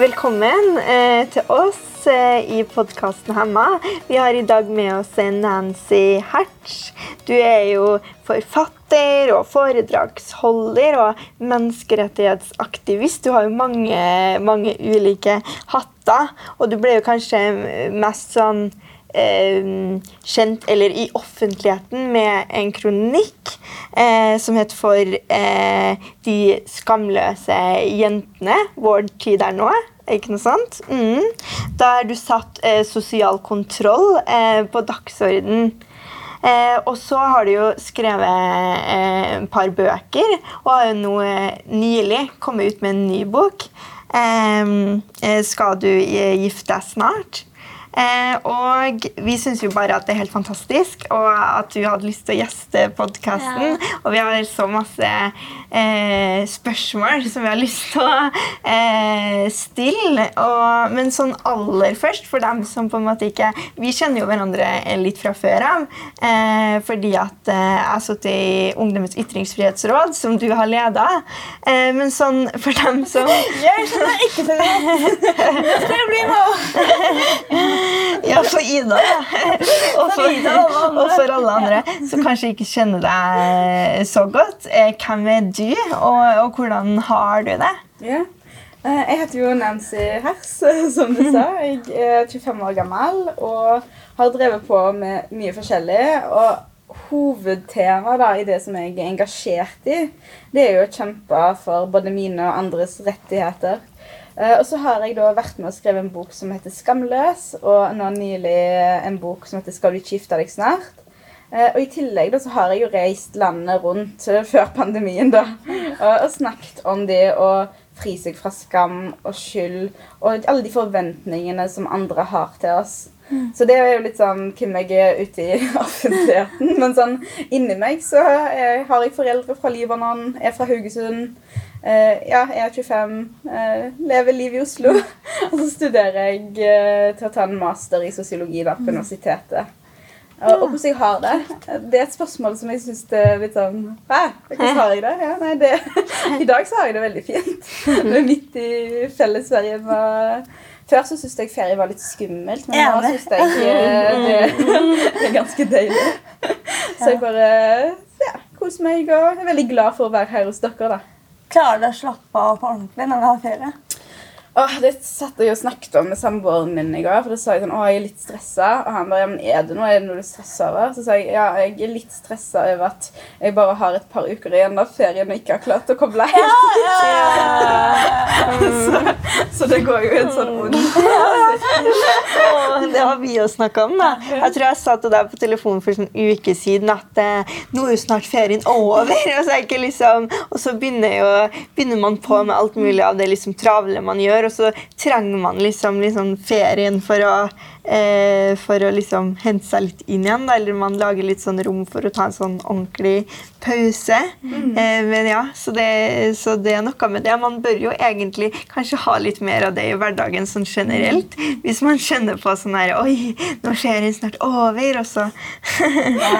Velkommen eh, til oss eh, i podkasten Hemma. Vi har i dag med oss Nancy Hertz. Du er jo forfatter og foredragsholder og menneskerettighetsaktivist. Du har jo mange, mange ulike hatter, og du ble jo kanskje mest sånn eh, kjent eller i offentligheten med en kronikk eh, som het For eh, de skamløse jentene. Vår tid er nå. Ikke noe sant? Mm. Der du satt eh, sosial kontroll eh, på dagsorden. Eh, og så har du jo skrevet eh, et par bøker, og har jo nå eh, nylig kommet ut med en ny bok. Eh, skal du gifte deg snart? Eh, og vi syns jo bare at det er helt fantastisk, og at du hadde lyst til å gjeste podkasten. Ja. Og vi har så masse eh, spørsmål som vi har lyst til å eh, stille. Og, men sånn aller først, for dem som på en måte ikke Vi kjenner jo hverandre litt fra før av. Eh, fordi at eh, jeg har sittet i Ungdommens ytringsfrihetsråd, som du har leda. Eh, men sånn for dem som Jeg skjønner ikke til det! skal bli med! Ja, for Ida. Og for, og for alle andre som kanskje ikke kjenner deg så godt. Eh, hvem er du, og, og hvordan har du det? Ja. Eh, jeg heter jo Nancy Hers, som du sa. Jeg er 25 år gammel og har drevet på med mye forskjellig. og Hovedtemaet i det som jeg er engasjert i, det er jo å kjempe for både mine og andres rettigheter. Uh, og så har jeg da vært med og skrevet en bok som heter 'Skamløs', og nå nylig en bok som heter 'Skal du ikke gifte deg snart'. Og i tillegg da så har jeg jo reist landet rundt før pandemien da, og snakket om det å fri seg fra skam og skyld og alle de forventningene som andre har til oss. Mm. Så det er jo litt sånn hvem jeg er ute i offentligheten. Men sånn inni meg så jeg, har jeg foreldre fra Libanon, er fra Haugesund. Uh, ja, jeg er 25, uh, lever livet i Oslo. og så studerer jeg uh, til å ta en master i sosiologi da, på mm. universitetet. Og, og hvordan jeg har det, det er et spørsmål som jeg syns er litt sånn Hæ? Hvordan har jeg det? Ja, nei, det I dag så har jeg det veldig fint. Vi er midt i fellesferien. Før så syntes jeg ferie var litt skummelt, men nå syns jeg det, det, er ganske deilig. Så jeg bare ja, koser meg og er veldig glad for å være her hos dere. da. Klarer du å slappe av på ordentlig når du har ferie? Åh, Det satt jeg og snakket om med samboeren min i går. For da sa jeg sånn, å, jeg er litt stressa. Og han bare ja, men er det noe, er det noe du stresser over? Så sa jeg ja, jeg er litt stressa over at jeg bare har et par uker igjen av ferien og ikke har klart å koble helt. Ja, ja. så, så, det går jo en sånn ond Det har vi jo snakka om. da. Jeg tror jeg sa til deg på telefonen for en uke siden at eh, nå er jo snart ferien over. Og så, liksom, og så begynner, jo, begynner man på med alt mulig av det liksom travle man gjør og så trenger man liksom, liksom ferien for å, eh, for å liksom hente seg litt inn igjen. Da. Eller man lager litt sånn rom for å ta en sånn ordentlig pause. Mm. Eh, men ja, så det, så det, er noe med det. Man bør jo egentlig kanskje ha litt mer av det i hverdagen sånn generelt. Mm. Hvis man kjenner på sånn her Oi, nå skjer det snart over, og så ja.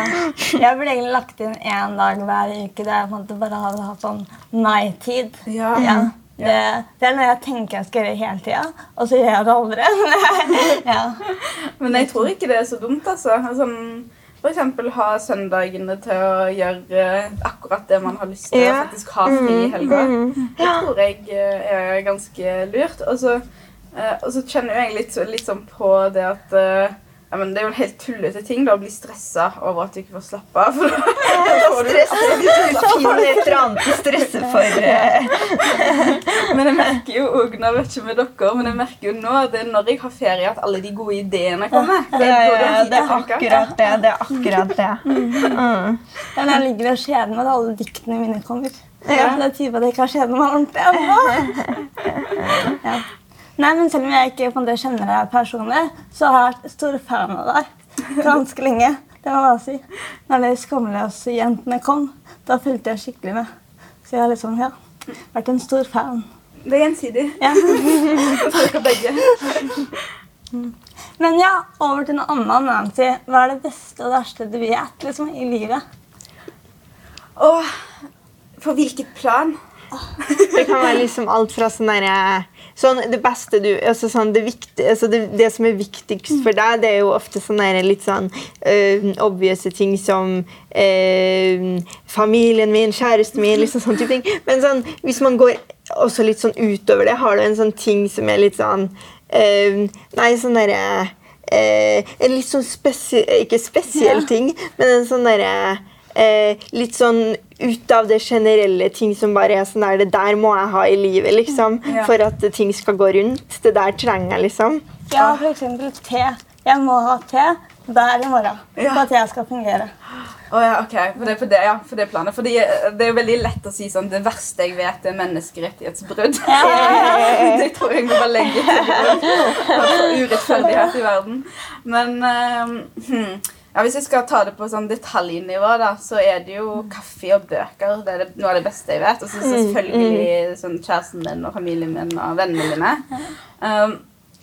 Jeg burde egentlig lagt inn én dag hver uke der jeg bare hadde hatt sånn nei-tid. Ja. ja. Det, det, er noe jeg tenker jeg skal gjøre hele tida, og så gjør jeg det aldri. ja. Men jeg tror ikke det er så dumt, altså. Sånn, for eksempel ha søndagene til å gjøre akkurat det man har lyst til. Ja. faktisk ha fri i mm, helga. Mm. Det tror jeg eh, er ganske lurt. Og så, eh, og så kjenner jeg litt, litt sånn på det at ja, men Det er jo en helt tullete ting da, å bli stressa over at du ikke får slappe av. for da får du- Finn et eller annet å stresse for. eh. Men jeg merker jo òg nå vet ikke med dere, men jeg merker jo nå at det er når jeg har ferie, at alle de gode ideene kommer. Det Ja, er ja, ja, det er akkurat det. Det er akkurat det. Mm. Ja, men jeg ligger og kjeder meg, at alle diktene mine kommer. Ja. Det tyder på at jeg ikke har kjedet meg ordentlig ennå. Ja. Nei, men selv om jeg ikke en kjenner deg personlig, så har jeg vært stor fan av deg ganske lenge. Det må jeg si. Når de Skamløse-jentene kom, da fulgte jeg skikkelig med. Så jeg har liksom, ja, vært en stor fan. Det er gjensidig. Ja. Takk begge. Men ja, over til noe annet, Nancy. Hva er det beste og verste du vet liksom, i livet? Åh, på hvilket plan? Det kan være liksom alt fra sånn derre sånn, Det beste du altså sånn, det, viktig, altså det, det som er viktigst for deg, det er jo ofte sånne der litt sånn uh, obvious ting som eh, familien min, kjæresten min, liksom sånne type ting. Men sånn, hvis man går også litt sånn utover det, har du en sånn ting som er litt sånn eh, Nei, sånn derre eh, En litt sånn spesiell Ikke spesiell Ja. ting, men en sånn derre eh, litt sånn ut av det generelle ting som bare er sånn der, Det der må jeg ha i livet, liksom. Ja. For at ting skal gå rundt. Det der trenger jeg, liksom. Ja, eksempel te. Jeg må ha te hver morgen Ja. for at jeg skal fungere. Oh, ja, ok. For det, for det, ja, for det planet. Fordi eh, det er jo veldig lett å si sånn Det verste jeg vet, er menneskerettighetsbrudd. det tror jeg vi bare legger til grunn. Urettferdighet i verden. Men uh, hmm. Ja, hvis jeg skal ta det på sånn detaljnivå, da, så er det jo kaffe og bøker. Det er det, noe av det beste jeg vet. Og så selvfølgelig sånn kjæresten min og familien min og vennene mine. Um,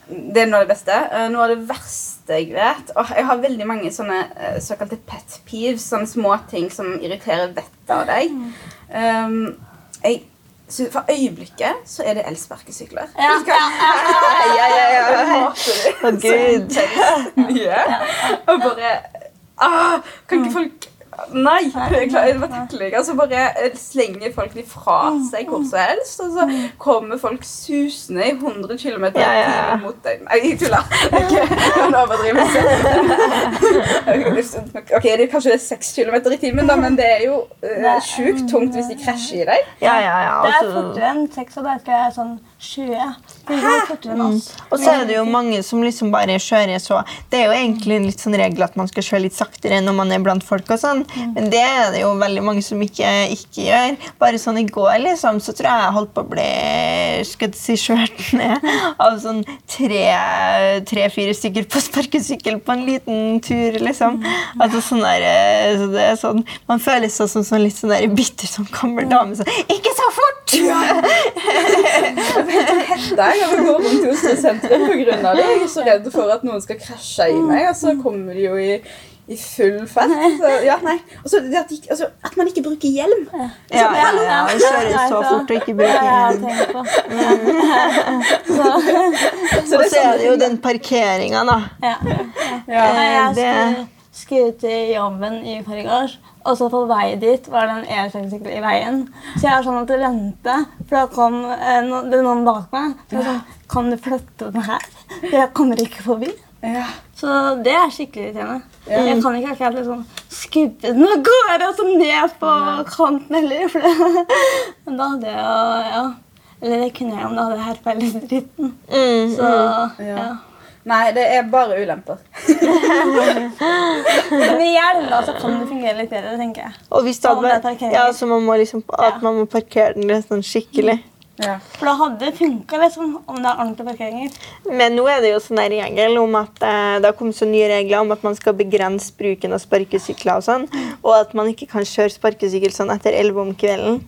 det er noe av det beste. Eh, Noe av det verste jeg vet og Jeg har veldig mange sånne eh, såkalte pet peeves, sånne småting som irriterer vettet av deg. Um, jeg, så for øyeblikket så er det elsparkesykler. Ja, Ja. Ja, ja, ja. Hater det Oh, Gud. mye. Og bare ah, Kan ikke folk Nei! Jeg bare takler ikke. Altså bare eh, slenger folk de fra seg hvor som helst, og så kommer folk susende i 100 km i timen mot deg. Nei, jeg tuller. Er er en overdrivelse. Ok, det er kanskje det er 6 km i timen, da, men det er jo uh, sjukt tungt hvis de krasjer i deg. Ja, ja, ja. Det er altså- fortere enn 6, og det er sånn 20. Det går fortere enn oss. Og så er det jo mange som liksom bare kjører så Det er jo egentlig en litt sånn regel at man skal kjøre litt saktere når man er blant folk, og sånn, men det er det jo veldig mange som ikke, ikke gjør. Bare sånn i går liksom, så tror jeg jeg holdt på å bli skal jeg si, kjørt ned av sånn tre-fire stykker på sparkesykkel på en liten tur, liksom. Altså sånn der, eh, så det er sånn, Man føler seg som sånn litt sånn der bitter sånn gammel dame. Så, Ikke så fort! Hetta jeg av å gå rundt i sentrum pga. det. Jeg er så redd for at noen skal krasje i meg, og så kommer de jo i, i full fart. Ja, nei. Og så at, de, altså, at man ikke bruker hjelm. Ja, ja, ja, og kjører så fort og ikke bruker hjelm. på. Og så er det jo den parkeringa, da. Ja. Ja. Jeg skulle, skulle til jobben i forgårs, og så på vei dit var det en elsparkesykkel i veien. Så jeg er sånn at vente, for da kom eh, no, det noen bak meg. Så jeg sånn, kan du flytte den her? Jeg kommer ikke forbi. Ja. Så det er skikkelig irriterende. Ja. Jeg kan ikke akkurat liksom skubbe den og gå altså ned på kanten heller. For det. Men da hadde jeg jo ja. Eller det kunne jeg om da hadde jeg herpa hele dritten. Mm, Så Ja. ja. Nei, det er bare ulemper. Med hjelm da, så kan det fungere litt bedre, tenker jeg. Og hvis det hadde, ja, så man må liksom, at man må parkere den sånn skikkelig. Ja. For da hadde det funka liksom, om det er ordentlige parkeringer. Men nå er det jo sånn regel om at eh, det har kommet så nye regler om at man skal begrense bruken av sparkesykler og sånn, og at man ikke kan kjøre sparkesykkel sånn etter 11 om kvelden.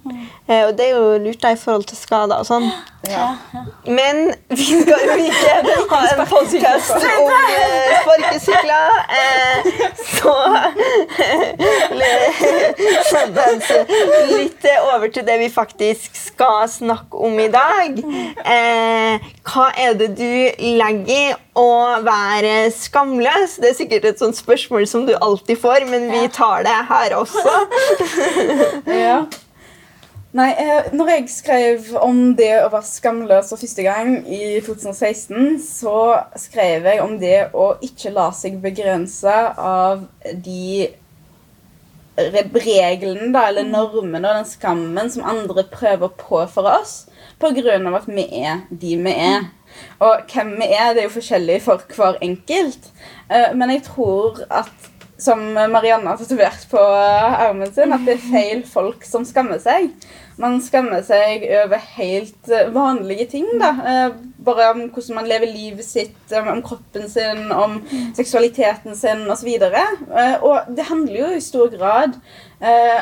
Eh, og det er jo lurt da i forhold til skader og sånn. Ja. Men vi skal jo ikke ha en podkast om eh, sparkesykler. Eh, så litt over til det vi faktisk skal snakke om i dag. Eh, hva er det du legger i å være skamløs? Det er sikkert et sånt spørsmål som du alltid får, men vi tar det her også. ja. Nei, eh, når jeg skrev om det å være skamløs for første gang i 2016, så skrev jeg om det å ikke la seg begrense av de reglene da, eller normene og den skammen som andre prøver på for oss av at vi er de vi er. Og hvem vi er, det er jo forskjellig for hver enkelt. Eh, men jeg tror at som Marianne har tatovert på armen sin, at det er feil folk som skammer seg. Man skammer seg over helt eh, vanlige ting. da. Eh, bare om hvordan man lever livet sitt, om kroppen sin, om seksualiteten sin osv. Og, så og det handler jo i stor grad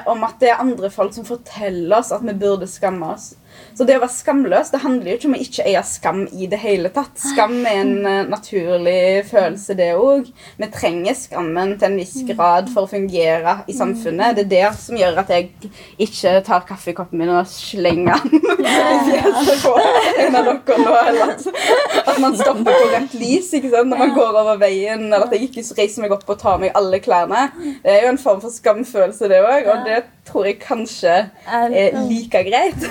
om at det er andre folk som forteller oss at vi burde skamme oss. Så det å være skamløs det handler jo ikke om å ikke eie skam i det hele tatt. Skam er en uh, naturlig følelse, det òg. Vi trenger skammen til en viss grad for å fungere i samfunnet. Det er det som gjør at jeg ikke tar kaffekoppen min og slenger den i fjeset på en av dere nå. Eller at, at, man stopper på rett lys ikke sant? når man går over veien, eller at jeg ikke reiser meg opp og tar meg alle klærne. Det er jo en form for skamfølelse, det òg, og det tror jeg kanskje er like greit.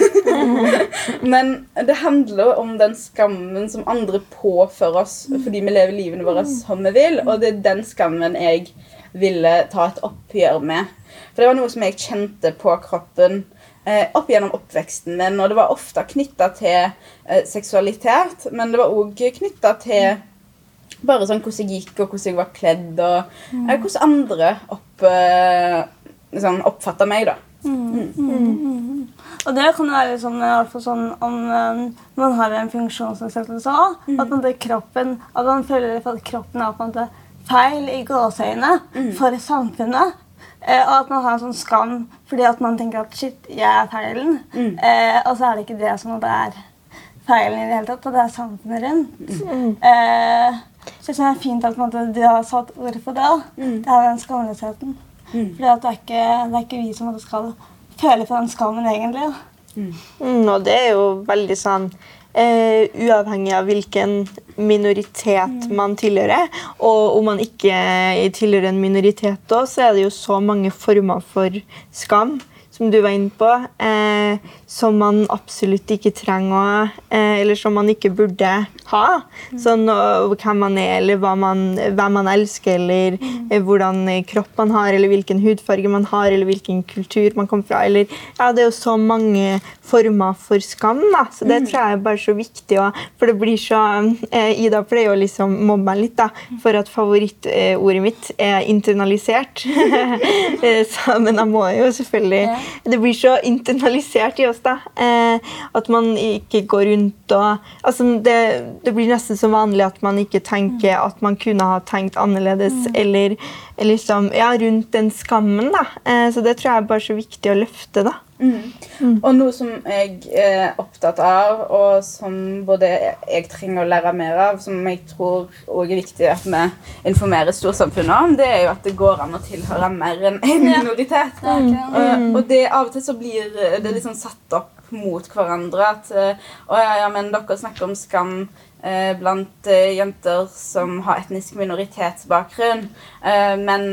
Men det handler om den skammen som andre påfører oss fordi vi lever livene våre som vi vil. Og det er den skammen jeg ville ta et oppgjør med. For det var noe som jeg kjente på kroppen eh, opp gjennom oppveksten min. Og det var ofte knytta til eh, seksualitet, men det var òg knytta til bare sånn hvordan jeg gikk, og hvordan jeg var kledd, og eh, hvordan andre opp, eh, liksom, oppfatta meg, da. Mm. Mm. Og det kan være sånn, sånn om um, man har en funksjonsnedsettelse òg. Mm. At, man kroppen, at man føler at kroppen er på en måte feil i gåseøynene mm. for samfunnet. Eh, og at man har en sånn skam fordi at man tenker at shit, jeg er feilen. Mm. Eh, og så er det ikke det som det er feilen i det hele tatt, og det er samfunnet rundt. Mm. Eh, så jeg synes det er fint at måte, du har satt ord på det. Mm. Det er den skamløsheten. Mm. For det, det, er ikke vi som skal føle på den skammen, egentlig. Mm. Mm, og det er jo veldig sånn uh, uavhengig av hvilken minoritet mm. man tilhører. Og om man ikke tilhører en minoritet, da, så er det jo så mange former for skam som du var inne på, eh, som man absolutt ikke trenger eh, Eller som man ikke burde ha. Mm. Sånn hvem man er, eller man, hvem man elsker, eller mm. eh, hvordan kropp man har, eller hvilken hudfarge man har, eller hvilken kultur man kommer fra. Eller, ja, det er jo så mange former for skam, da. så det mm. tror jeg er bare så viktig. Også, for det blir så eh, Ida pleier å liksom mobbe meg litt da, for at favorittordet mitt er internalisert. Eh, så, men jeg må jo selvfølgelig det blir så internalisert i oss da, eh, at man ikke går rundt og altså det, det, blir nesten så vanlig at man ikke tenker at man kunne ha tenkt annerledes. Mm. Eller, liksom, ja, rundt den skammen. da. Eh, så det tror jeg er bare så viktig å løfte. da. Mm. Mm. Og noe som jeg er opptatt av, og som både jeg trenger å lære mer av, som jeg tror òg er viktig at vi informerer storsamfunnet om, det er jo at det går an å tilhøre mer enn en minoritet. Ja. Mm. Og, det av og til så blir det liksom satt opp mot hverandre. At å ja, ja, men dere snakker om skam Eh, blant eh, jenter som har etnisk minoritetsbakgrunn. Eh, men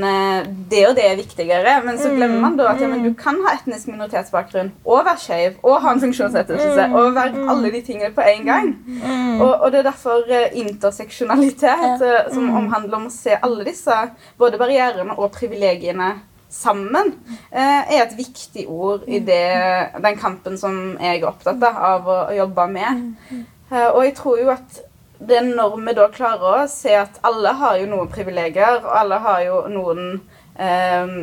det og det er viktigere. Men så glemmer man da at ja, du kan ha etnisk minoritetsbakgrunn og være skeiv og ha en funksjonsnedsettelse og være alle de tingene på en gang. Og, og det er derfor interseksjonalitet, som omhandler om å se alle disse både barrierene og privilegiene sammen, er et viktig ord i det, den kampen som jeg er opptatt av å jobbe med. Eh, og jeg tror jo at det er når vi da klarer å se at alle har jo noen privilegier, og alle har jo noen eh,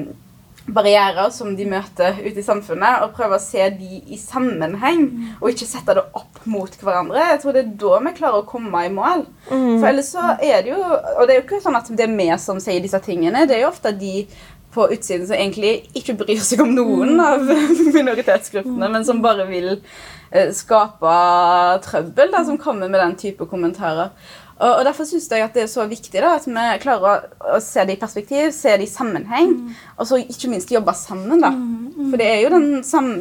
barrierer som de møter ute i samfunnet, og prøve å se de i sammenheng, og ikke sette det opp mot hverandre. Jeg tror det er da vi klarer å komme i mål. Mm. For ellers så er det jo Og det er jo ikke sånn at det er vi som sier disse tingene, det er jo ofte de på utsiden som egentlig ikke bryr seg om noen mm. av minoritetsgruppene, men som bare vil Eh, skape trøbbel da, som kommer med den type kommentarer. Og, og Derfor syns jeg at det er så viktig da, at vi klarer å, å, se det i perspektiv, se det i sammenheng, mm. og så ikke minst jobbe sammen. da. Mm, mm. For det er jo den,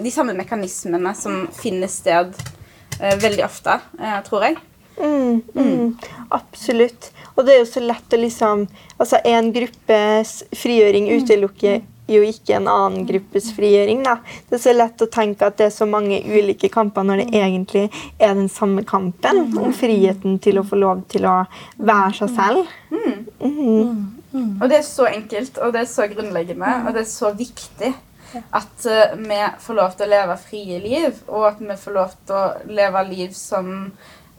de samme mekanismene som finner sted eh, veldig ofte, eh, tror jeg. Mm, mm, absolutt. Og det er jo så lett å liksom Altså, en gruppes frigjøring utelukker jo ikke en annen gruppes frigjøring. Da. Det er så lett å tenke at det er så mange ulike kamper når det egentlig er den samme kampen om friheten til å få lov til å være seg selv. Mm. Og det er så enkelt, og det er så grunnleggende, og det er så viktig. At uh, vi får lov til å leve frie liv, og at vi får lov til å leve liv som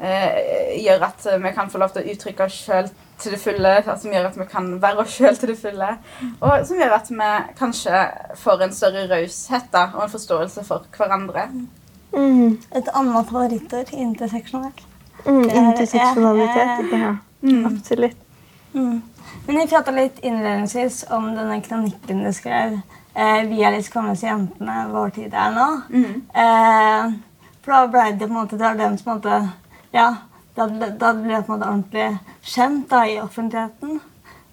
gjør at vi kan få lov til å uttrykke oss sjøl til det fulle, som gjør at vi kan være oss sjøl til det fulle, og som gjør at vi kanskje får en større raushet og en forståelse for hverandre. Mm. Et annet favorittord interseksjonelt. Mm, interseksjonalitet. Ja, Mm. absolutt. Mm. Men vi prata litt innledningsvis om denne kronikken du skrev. Eh, 'Vi er de som jentene. Vår tid er nå'. Mm. Eh, for da ble det på en måte, det var den som på en måte Ja, da, da ble det på en måte ordentlig kjent da, i offentligheten.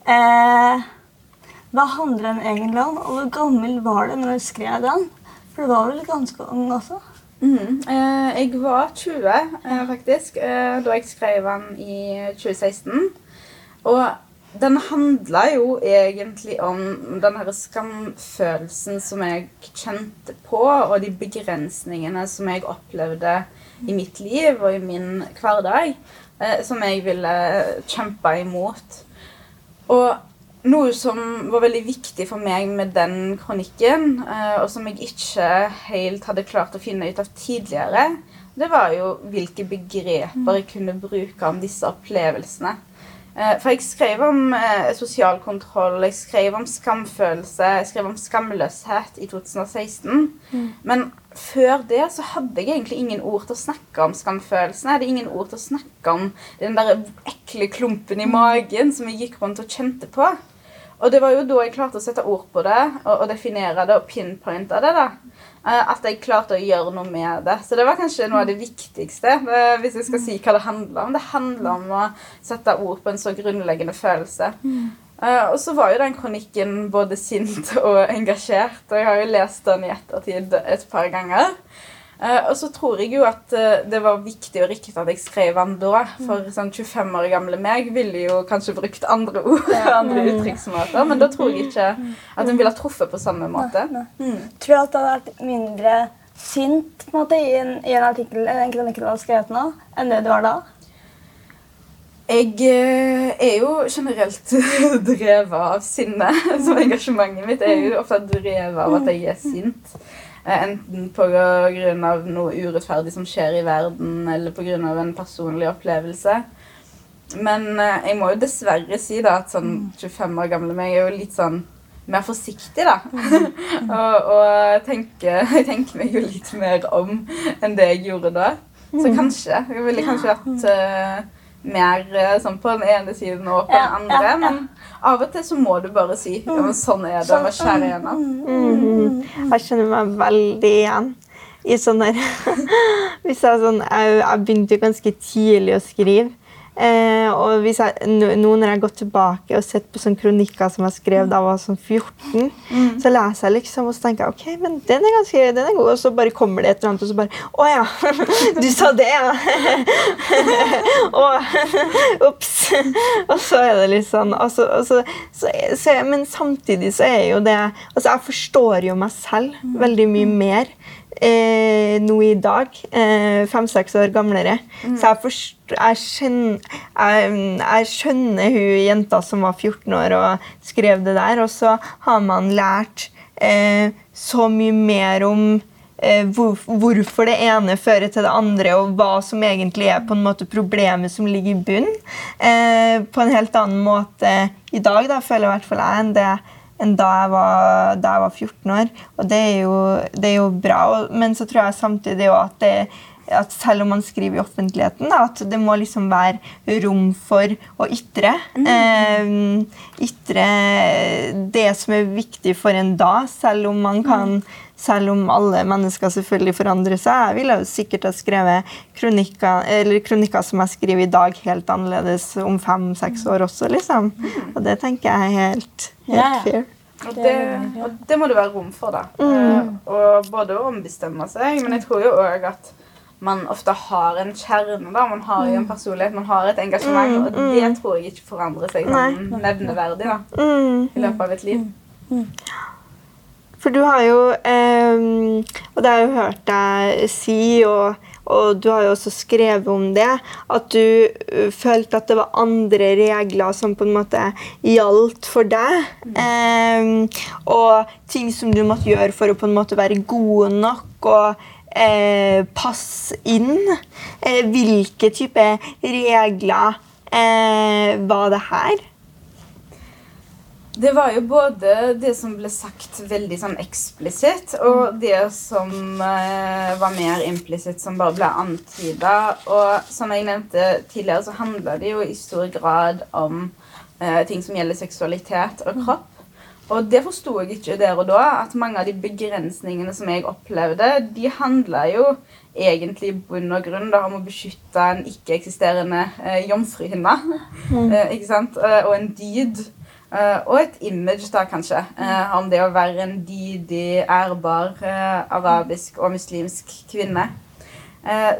Eh, hva handler den egentlig om, og hvor gammel var du når du skrev den? For du var vel ganske ung også? Mm. Eh, jeg var 20, eh, faktisk, eh, da jeg skrev den i 2016. Og den handla jo egentlig om den her skamfølelsen som jeg kjente på, og de begrensningene som jeg opplevde i mitt liv og i min hverdag, eh, som jeg ville kjempe imot. Og noe som var veldig viktig for meg med den kronikken, eh, og som jeg ikke helt hadde klart å finne ut av tidligere, det var jo hvilke begreper jeg kunne bruke om disse opplevelsene. Eh, For jeg skrev om eh, sosial kontroll, jeg skrev om skamfølelse, jeg skrev om skamløshet i 2016. Men før det så hadde jeg egentlig ingen ord til å snakke om skamfølelsen. Jeg hadde ingen ord til å snakke om den der ekle klumpen i magen som jeg gikk rundt og kjente på. Og det var jo da jeg klarte å sette ord på det og, og definere det og pinpointe det. da. Eh, At jeg klarte å gjøre noe med det. Så det var kanskje noe av det viktigste. eh, hvis jeg skal si hva Det handler om. Det handler om å sette ord på en så grunnleggende følelse. Eh, og så var jo den kronikken både sint og engasjert. Og jeg har jo lest den i ettertid et par ganger. Eh, og så tror jeg jo at uh, det var viktig og riktig at jeg skrev den da. For sånn 25 år gamle meg ville jo kanskje brukt andre ord og andre uttrykksmåter. Men da tror jeg ikke at hun ville ha truffet på samme måte. Mm. Tror du at det hadde vært mindre sint på en måte, i, en, i en artikkel, en kronikk du har skrevet nå, enn det du var da? Jeg eh, er jo generelt drevet av sinne. Så engasjementet mitt er jo ofte drevet av at jeg er sint. Eh, Enten pga. noe urettferdig som skjer i verden, eller pga. en personlig opplevelse. Men eh, jeg må jo dessverre si da at sånn 25 år gamle meg er jo litt sånn mer forsiktig, da. og og tenker, jeg tenker meg jo litt mer om enn det jeg gjorde da. Så kanskje. Jeg ville kanskje vært eh, mer eh, sånn på den ene siden og på Ja, den andre. ja, ja. Men av og til så må du bare si ja, men sånn er det. Bare skjære igjennom. Mm. Jeg kjenner meg veldig igjen i sånn der Hvis jeg, sånn, jeg, jeg begynte jo ganske tidlig å skrive. Eh, og jeg, nå nå når jeg har gått tilbake og sett på sånne kronikker som jeg skrev da jeg var sånn 14, så leser jeg liksom og så tenker jeg, ok, men den er ganske, den er god. Og så bare kommer det et eller annet, og så bare Å ja! Du sa det, ja! og Ops! og så er det litt sånn og så, og så, så, så, Men samtidig så er jo det Altså, jeg forstår jo meg selv veldig mye mer eh, nå i dag, eh, fem-seks år gamlere. Så jeg, forst, jeg, skjønner, jeg, jeg skjønner hun jenta som var 14 år og skrev det der, og så har man lært eh, så mye mer om eh, hvor, hvorfor det ene fører til det andre, og hva som egentlig er på en måte problemet som ligger i bunnen. Eh, på en helt annen måte i dag, da, føler i hvert fall jeg, enn det enn da jeg var, da jeg var 14 år. Og det er jo, det er jo bra. Men så tror jeg samtidig at, det, at selv om man skriver i offentligheten, da, at det må liksom være rom for å ytre. Eh, ytre det som er viktig for en da, selv om man kan selv om alle mennesker selvfølgelig forandrer seg. Jeg ville jo sikkert ha skrevet kronikker, eller kronikker som jeg skriver i dag, helt annerledes om fem-seks år også. liksom. Og det tenker jeg er helt, helt ja. fair. Og det, og det må det være rom for, da. Eh, og både å ombestemme seg, men jeg tror jo òg at man ofte har en kjerne. da, Man har jo en personlighet, man har et engasjement. Og det tror jeg ikke forandrer seg sånn nevneverdig da, Mm. i løpet av et liv. For du har jo um, Og det har jeg jo hørt deg si, og, og, du har jo også skrevet om det, at du uh, følte at det var andre regler som på en måte gjaldt for deg. Um, og ting som du måtte gjøre for å på en måte være god nok og eh, passe inn. Eh, hvilke type regler var det her? Det var jo både det som ble sagt veldig sånn eksplisitt, og det som eh, var mer implisitt, som bare ble antyda. Og som jeg nevnte tidligere, så handla det jo i stor grad om eh, ting som gjelder seksualitet og kropp. Og det forsto jeg ikke der og da, at mange av de begrensningene som jeg opplevde, de handla jo egentlig i bunn og grunn da, om å beskytte en ikke-eksisterende eh, jomfruhinne. Mm. Eh, ikke sant? Eh, og en dyd. Uh, og et image, da, kanskje, uh, om det å være en dydig, ærbar uh, arabisk og muslimsk kvinne.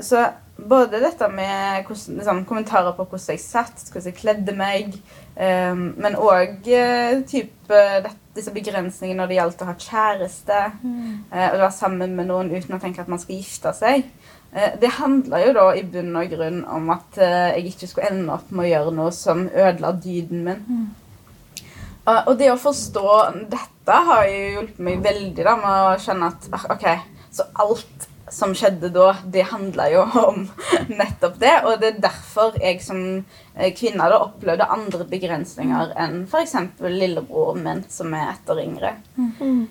så både dette med hvordan, liksom, kommentarer på hvordan jeg satt, hvordan jeg kledde meg, um, men òg disse begrensningene når det gjaldt å ha kjæreste, mm. og være sammen med noen uten å tenke at man skal gifte seg. Det handla jo da i bunn og grunn om at jeg ikke skulle ende opp med å gjøre noe som ødela dyden min. Mm. Og det å forstå dette har jo hjulpet meg veldig da, med å skjønne at ah, ok, så alt som skjedde da, det handla jo om nettopp det. Og det er derfor jeg som eh, kvinne da opplevde andre begrensninger enn f.eks. lillebroren min, som er ett år yngre. Mm.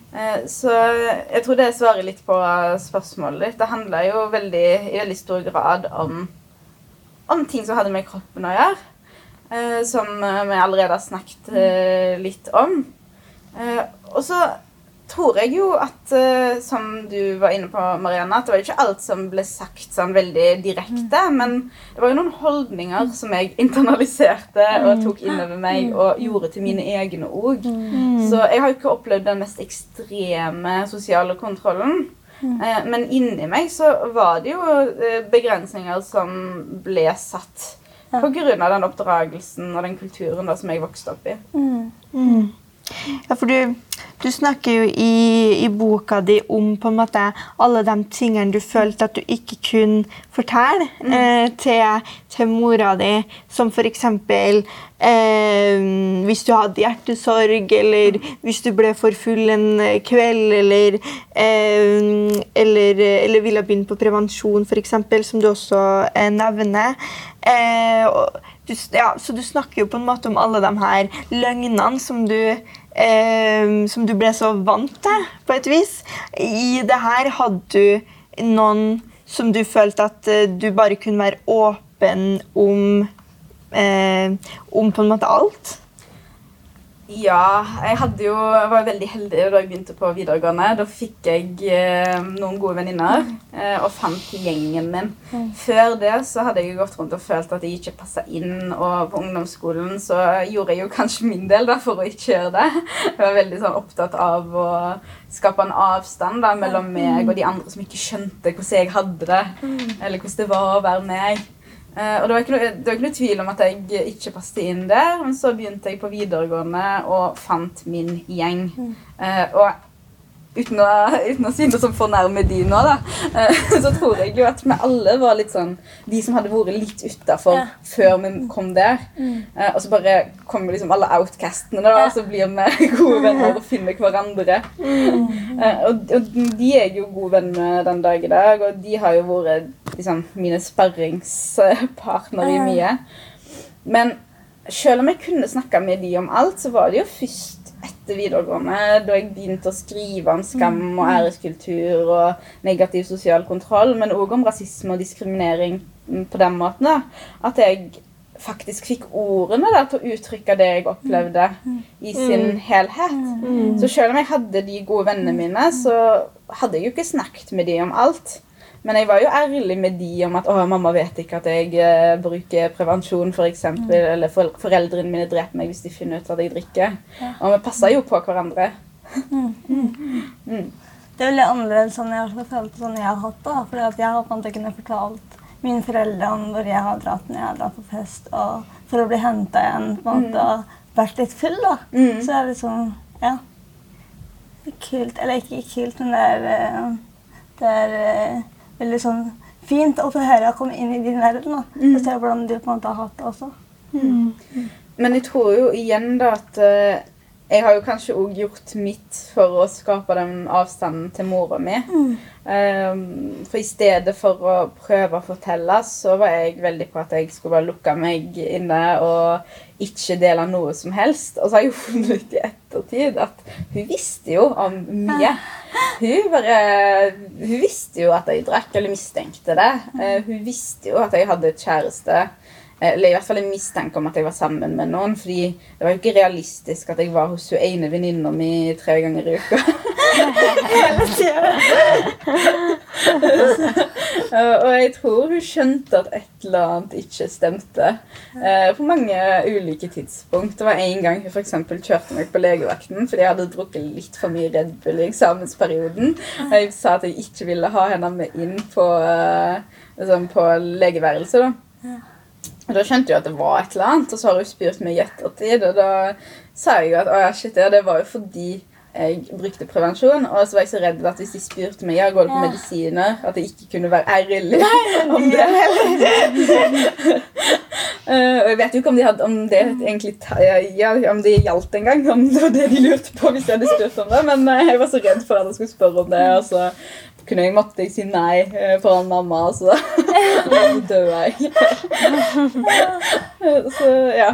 Så jeg tror det svarer litt på spørsmålet ditt. Det handla jo veldig, i veldig stor grad om, om ting som hadde med kroppen å gjøre. Eh, som eh, vi allerede har snakket eh, litt om. og så tror jeg jo at, som du var inne på, Marianne, at det var ikke alt som ble sagt sånn veldig direkte. Mm. Men det var jo noen holdninger som jeg internaliserte og mm. tok innover meg og gjorde til mine egne òg. Mm. Så jeg har jo ikke opplevd den mest ekstreme sosiale kontrollen. Men inni meg så var det jo begrensninger som ble satt. På grunn av den oppdragelsen og den kulturen da, som jeg vokste opp i. Mm. Ja, for du, du, snakker jo i, i, boka di om på en måte alle de tingene du følte at du ikke kunne fortelle mm. eh, til, til, mora di, som f.eks. Eh, hvis du hadde hjertesorg, eller hvis du ble for full en kveld, eller, eh, eller, eller ville begynne på prevensjon, f.eks., som du også eh, nevner. Eh, du, ja, så du snakker jo på en måte om alle de her løgnene som du, eh, som du ble så vant til, på et vis. I det her hadde du noen som du følte at eh, du bare kunne være åpen om, eh, om på en måte alt? Ja, jeg jo, var veldig heldig da jeg begynte på videregående. Da fikk jeg eh, noen gode venninner eh, og fant gjengen min. Mm. Før det så hadde jeg gått rundt og følt at jeg ikke passa inn. Og på ungdomsskolen så gjorde jeg jo kanskje min del da, for å ikke gjøre det. Jeg var veldig sånn opptatt av å skape en avstand da, mellom meg og de andre som ikke skjønte hvordan jeg hadde det. Mm. Eller hvordan det var å være meg. Uh, og det var, noe, det var ikke noe tvil om at jeg ikke passet inn der. Men så begynte jeg på videregående og fant min gjeng. Uh, og uten å, uten å si noe som fornærmer de nå, da, uh, så tror jeg jo at vi alle var litt sånn De som hadde vært litt utafor ja. før vi kom der. Mm. og så bare kommer liksom alle outcastene, da, og så blir vi gode venner og finner hverandre. Mm. Og, og, de er jeg jo gode venner med den dag i dag, og de har jo vært liksom, mine sparringspartnere i mye. Men selv om jeg kunne snakka med de om alt, så var det jo først etter videregående, da jeg begynte å skrive om skam og mm. æreskultur og negativ sosial kontroll, men òg om rasisme og diskriminering på den måten, da, at jeg faktisk fikk ordene da, til å uttrykke det jeg opplevde mm. i sin mm. helhet. Så selv om jeg hadde de gode vennene mine, så hadde jeg jo ikke snakket med de om alt. Men jeg var jo ærlig med de om at å, mamma vet ikke at jeg uh, bruker prevensjon, f.eks. Mm. Eller for, foreldrene mine dreper meg hvis de finner ut at jeg drikker. Ja. Og vi passer jo på hverandre. Mm. Mm. Det er veldig annerledes sånn jeg har følt sånn jeg har hatt det. For jeg har på en måte kunne fortalt mine foreldre om hvor jeg har dratt når jeg har dratt på fest og for å bli henta igjen på en måte, mm. og vært litt full. da. Mm. Så jeg liksom, ja. kult Eller ikke kult, men det er, eh, det er eh, veldig sånn fint å få høre å komme inn i din verden. da. Mm. Og se hvordan du på en måte har hatt det også. Men jeg tror jo igjen da at eh, jeg har jo kanskje òg gjort mitt for å skape den avstanden til mora mi. Um, for i stedet for å prøve å fortelle, så var jeg veldig på at jeg skulle bare lukke meg inne og ikke dele noe som helst. Og så har jeg jo funnet ut i ettertid at hun visste jo om mye. Hun bare Hun visste jo at jeg drakk, eller mistenkte det. Eh, hun visste jo at jeg hadde kjæreste. Eh, Eller i hvert fall en mistanke om at jeg var sammen med noen. Fordi det var jo ikke realistisk at jeg var hos hun ene venninna mi tre ganger i uka. Eh, og jeg tror hun skjønte at et eller annet ikke stemte. eh, På mange ulike tidspunkt. Det var en gang hun eksempel kjørte meg på legevakten fordi jeg hadde drukket litt for mye Red Bull i eksamensperioden. Og Jeg sa at jeg ikke ville ha henne med inn på, eh, liksom på legeværelset. da. Da skjønte jeg at det var et eller annet, og så har hun spurt meg i ettertid. Og da sa jeg at ja, shit, ja, det var jo fordi jeg brukte prevensjon. Og så var jeg så redd at hvis de spurte meg ja, går det på Ja. medisiner, at jeg ikke kunne være ærlig om det. uh, og jeg vet jo ikke om, de hadde, om det egentlig ja, om det gjaldt engang. Om det var det de lurte på hvis jeg hadde spurt om det. Men eh, jeg var så redd for at jeg skulle spørre om det. Og så kunne jeg, måtte jeg si nei eh, foran mamma, og så, døde jeg. Så ja.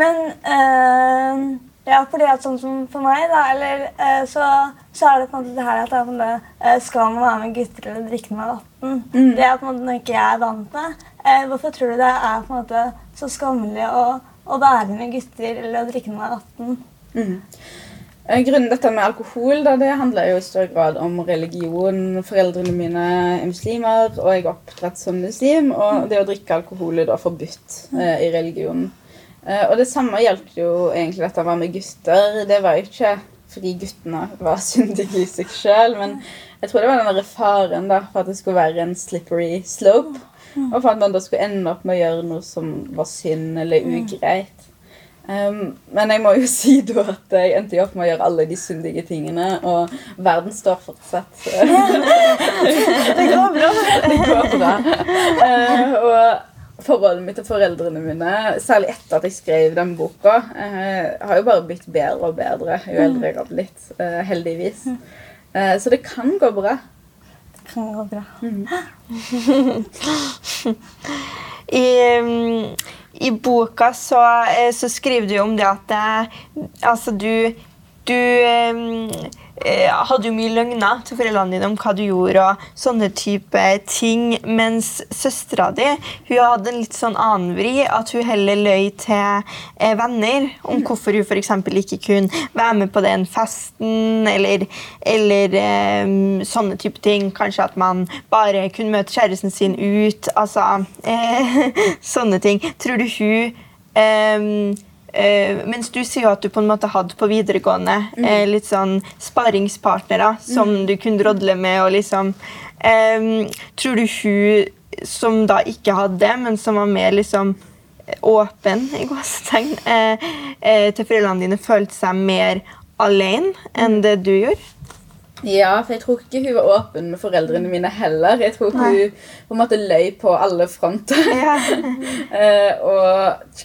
Men øh, ja, fordi at sånn som for meg, da, eller øh, så, så er det på en måte det her at det eh, skal man være med gutter eller drikke med 18? Mm. Det er på en måte noe ikke jeg er vant med. Eh, hvorfor tror du det er på en måte så skammelig å, å være med gutter eller å drikke med 18? Mm. Eh, Grunnen dette med alkohol da, det handler jo i større grad om religion. Foreldrene mine er muslimer, og jeg er oppdratt som muslim. Og det å drikke alkohol er da forbudt eh, i religionen. Eh, og det samme gjaldt jo egentlig dette var med gutter. Det var jo ikke fordi guttene var syndige i seg sjøl, men jeg tror det var den faren da, for at det skulle være en slippery slope. Og for at man da skulle ende opp med å gjøre noe som var synd eller ugreit. Um, men jeg må jo si da at jeg endte opp med å gjøre alle de syndige tingene, og verden står fortsatt. Det går bra. det går bra. Uh, og forholdet mitt til foreldrene mine, særlig etter at jeg skrev den boka, uh, har jo bare blitt bedre og bedre jo eldre jeg har blitt. Uh, heldigvis. Eh, så det kan gå bra. Det kan gå bra. I, mm, I boka så, eh, så skriver du om det at det, altså du, du eh, eh, hadde jo mye løgner til foreldrene dine om hva du gjorde, og sånne type ting. Mens søstera di hun hadde en litt sånn annen vri, at hun heller løy til eh, venner om hvorfor hun f.eks. ikke kunne være med på den festen, eller, eller eh, sånne type ting. Kanskje at man bare kunne møte kjæresten sin ut. Altså eh, sånne ting. Tror du hun eh, Eh, mens du sier jo at du på en måte hadde på videregående eh, litt sånn sparingspartnere som du kunne drodle med. og liksom um, Tror du hun som da ikke hadde det, men som var mer liksom åpen i gåsetegn uh, til foreldrene dine, følte seg mer alene enn det du gjorde? Ja, for jeg tror ikke hun var åpen med foreldrene mine heller. Jeg tror Nei. hun på en måte løy på alle fronter. Ja. Og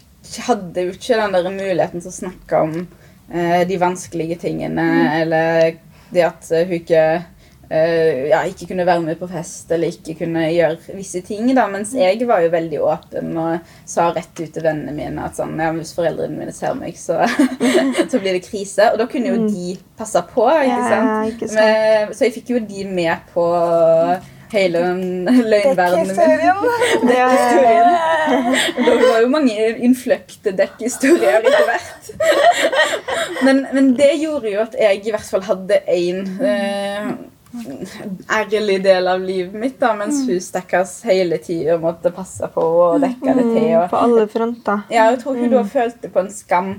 hadde jo ikke den der muligheten til å snakke om eh, de vanskelige tingene, eller det at eh, hun ikke Uh, ja, ikke kunne være med på fest eller ikke kunne gjøre visse ting. da, Mens jeg var jo veldig åpen og sa rett ut til vennene mine at sånn, ja, hvis foreldrene mine ser meg, så, så blir det krise. Og da kunne jo de passe på. ikke Ja, sant? ikke sant. Men, så jeg fikk jo de med på hele løgnverdenen min. Dekkhistorien. Det, var jo mange innfløkte dekkhistorier etter hvert. Men, men det gjorde jo at jeg i hvert fall hadde én eh, ærlig del av livet mitt, da, mens hun stakkars hele tida måtte passe på og dekke det til. på alle fronter. ja, jeg tror hun da følte på en skam.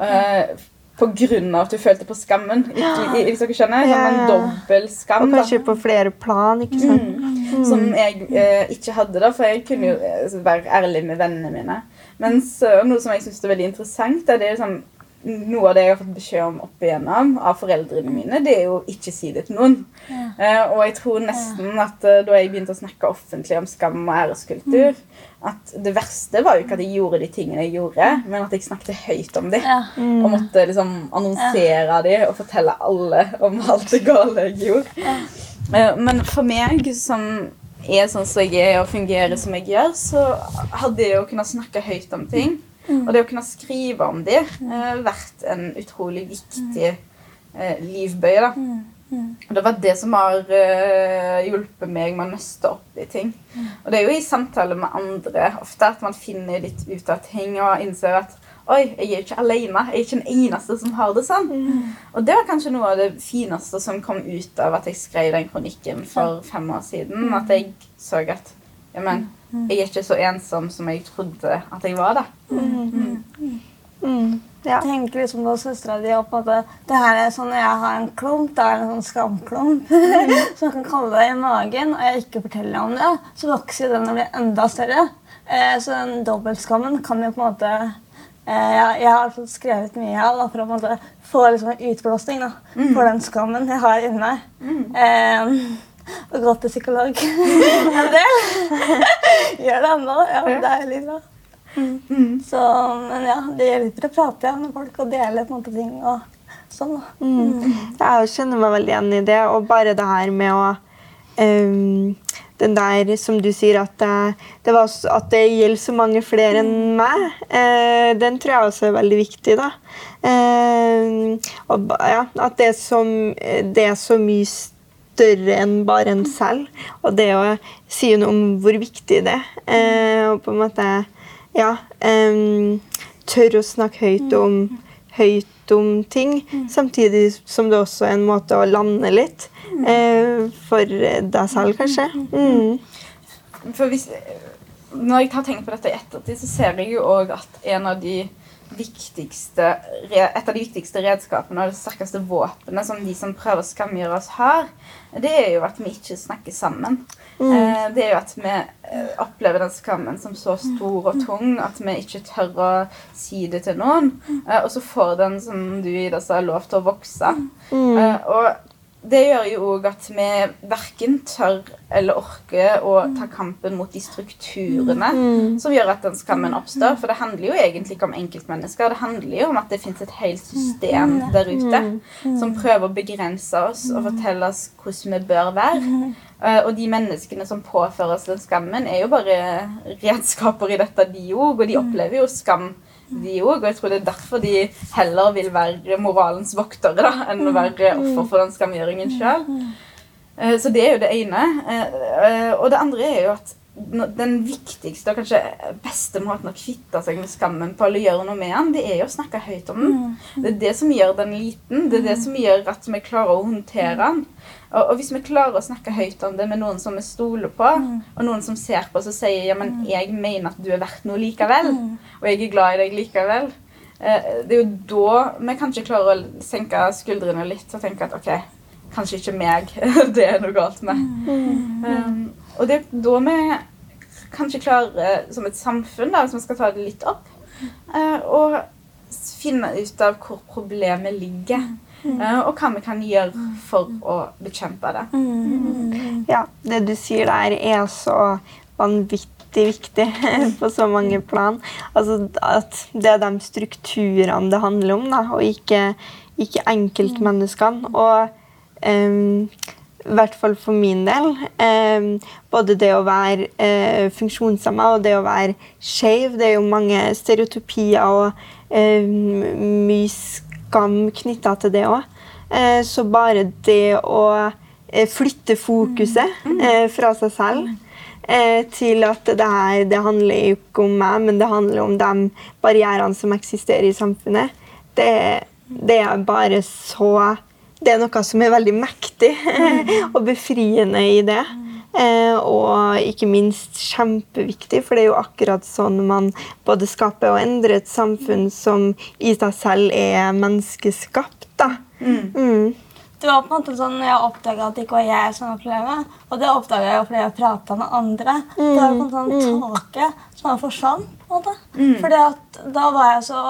eh, på grunn av at du følte på skammen. Hvis dere skjønner? Sånn en dobbel skam. Og da. kanskje på flere plan. ikke sant? Mm. Som jeg eh, ikke hadde, da, for jeg kunne jo eh, være ærlig med vennene mine. Mens eh, noe som jeg syns er veldig interessant, er det er liksom noe av det jeg har fått beskjed om opp igjennom av foreldrene mine, det er jo ikke si det til noen. Ja. Uh, og jeg tror nesten at uh, da jeg begynte å snakke offentlig om skam og æreskultur, mm. at det verste var jo ikke at jeg gjorde de tingene jeg gjorde, men at jeg snakket høyt om dem. Ja. Mm. Og måtte liksom annonsere ja. dem og fortelle alle om alt det gale jeg gjorde. Uh, men for meg som er sånn som jeg er og fungerer som jeg gjør, så hadde jeg jo kunnet snakke høyt om ting. Mm. Og det å kunne skrive om det har uh, vært en utrolig viktig uh, livbøye. da. Mm. Mm. Og det var det som har uh, hjulpet meg med å nøste opp i ting. Og det er jo i samtale med andre ofte at man finner litt ut av ting og innser at Oi, jeg er ikke alene. Jeg er ikke den eneste som har det sånn. Mm. Og det var kanskje noe av det fineste som kom ut av at jeg skrev den kronikken for fem år siden. At jeg så at ja, men, jeg er ikke så ensom som jeg trodde at jeg var. da. Mm. Mm. Ja. Tenk liksom på søstera di og på en måte, det her er sånn jeg har en klump, det er en sånn skamklump som kan kalle det i magen, og jeg ikke forteller om det, så vokser den og blir enda større. Eh, så den dobbeltskammen kan jo på en måte eh, jeg, jeg, har skrevet mye av for å på en måte, få liksom en utblåsning da, mm. for den skammen jeg har inni meg. Mm. Eh, og gått til psykolog en del. Gjør det ennå. Ja, det er litt bra. Mm. mm. Så, men ja, det hjelper å prate ja, med folk og dele på en måte ting. og sånn. Mm. mm. Jeg kjenner meg veldig igjen i det. Og bare det her med å um, Den der som du sier, at det, det, var, at det gjelder så mange flere enn meg, uh, den tror jeg også er veldig viktig. da. Uh, og, ja, at det er, så, det er så mye større enn bare en selv. Og det å si noe om hvor viktig det er. Eh, og på en måte ja, um, tørre å snakke høyt om, høyt om ting. Samtidig som det også er en måte å lande litt eh, for deg selv, kanskje. Mm. For hvis, når jeg har tenkt på dette i ettertid, så ser jeg jo òg at en av de viktigste, et av de viktigste redskapene og det sterkeste våpenet som de som prøver å skamgjøre oss, har, det er jo at vi ikke snakker sammen. Mm. Eh, det er jo at vi eh, opplever den skammen som så stor og tung at vi ikke tør å si det til noen. Eh, og så får den, som du Ida sa, lov til å vokse. Mm. Og det gjør jo òg at vi verken tør eller orker å ta kampen mot de strukturene mm. som gjør at den skammen oppstår. For det handler jo egentlig ikke om enkeltmennesker. Det handler jo om at det fins et helt system mm. der ute mm. som prøver å begrense oss og fortelle oss hvordan vi bør være. Uh, og de menneskene som påfører oss den skammen, er jo bare redskaper i dette, de òg. Og de opplever jo skam de òg. Og jeg tror det er derfor de heller vil være moralens voktere da, enn å være offer for den skamgjøringen sjøl. Eh, så det er jo det ene. Eh, eh, og det andre er jo at den viktigste og kanskje beste måten å kvitte seg med skammen på, eller gjøre noe med den, det er jo å snakke høyt om den. Det er det som gjør den liten. Det er det som gjør at vi klarer å håndtere den. Og, og, hvis vi klarer å snakke høyt om det med noen som vi stoler på, mm. og noen som ser på oss og sier ja, men mm. jeg mener at du er verdt noe likevel, mm. og jeg er glad i deg likevel, eh, det er jo da vi kanskje klarer å senke skuldrene litt og tenke at OK, kanskje ikke meg det er noe galt med. Um, og det er da vi kanskje klarer, som et samfunn, da, hvis vi skal ta det litt opp, uh, å finne ut av hvor problemet ligger. Mm. Eh, og hva vi kan gjøre for å bekjempe det. Mm. Ja, det du sier der, er så vanvittig viktig på så mange plan. Altså at det er de strukturene det handler om, da, og ikke, ikke enkeltmenneskene. Og um, i hvert fall for min del. Eh, både det å være eh, funksjonshemma og det å være skeiv. Det er jo mange stereotypier og eh, mye skam knytta til det òg. Eh, så bare det å eh, flytte fokuset mm. eh, fra seg selv til at det her det handler ikke om meg, men det handler om de barrierene som eksisterer i samfunnet, det, det er bare så Det er noe som er veldig mektig og befriende i det. Eh, og ikke minst kjempeviktig, for det er jo akkurat sånn man både skaper og endrer et samfunn som i seg selv er menneskeskapt. da. Mm. Mm. Det var på en måte sånn Jeg oppdaga at det ikke var jeg som opplevde det. Og det oppdaga jeg jo fordi jeg prata med andre. Mm. Det var på en sånn mm. tåke som var forsvant. på en måte. Mm. Fordi at da var jeg så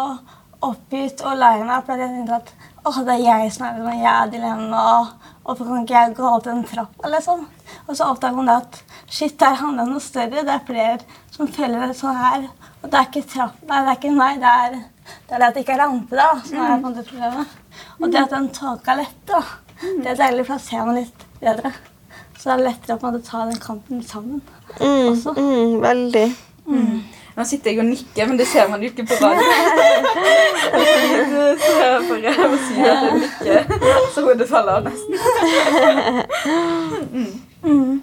oppgitt og lei meg. For jeg tenkte at åh, det er jeg som er med, jeg er dilemma. Hvorfor kan ikke jeg gå opp den trappa? Liksom. Og så oppdager man at shit, der handler det noe større. Det er flere som føler det sånn her. Og det er ikke trappa, det er ikke meg. Det er det, er det at det ikke er rampe, da, som er på en måte problemet. Og det at den tåka letter, da, det er deilig, for da ser man litt bedre. Så det er lettere å ta den kampen sammen mm. Mm, veldig. Mm. Nå sitter jeg og nikker, men det ser man jo ikke på radio. så jeg bare må si at jeg nikker så hodet faller av nesten. Mm.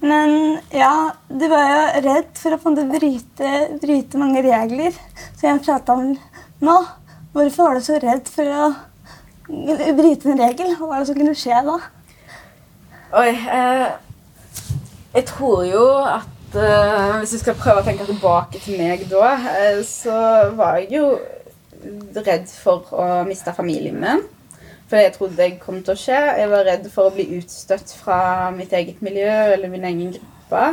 Men ja, du var jo redd for å bryte, bryte mange regler, som jeg prata om nå. Hvorfor var du så redd for å bryte en regel? Hva var det som kunne skje da? Oi, eh, jeg tror jo at eh, Hvis vi skal prøve å tenke tilbake til meg da, uh, så var jeg jo redd for å miste familien min. For jeg trodde det kom til å skje. Jeg var redd for å bli utstøtt fra mitt eget miljø eller min egen gruppe.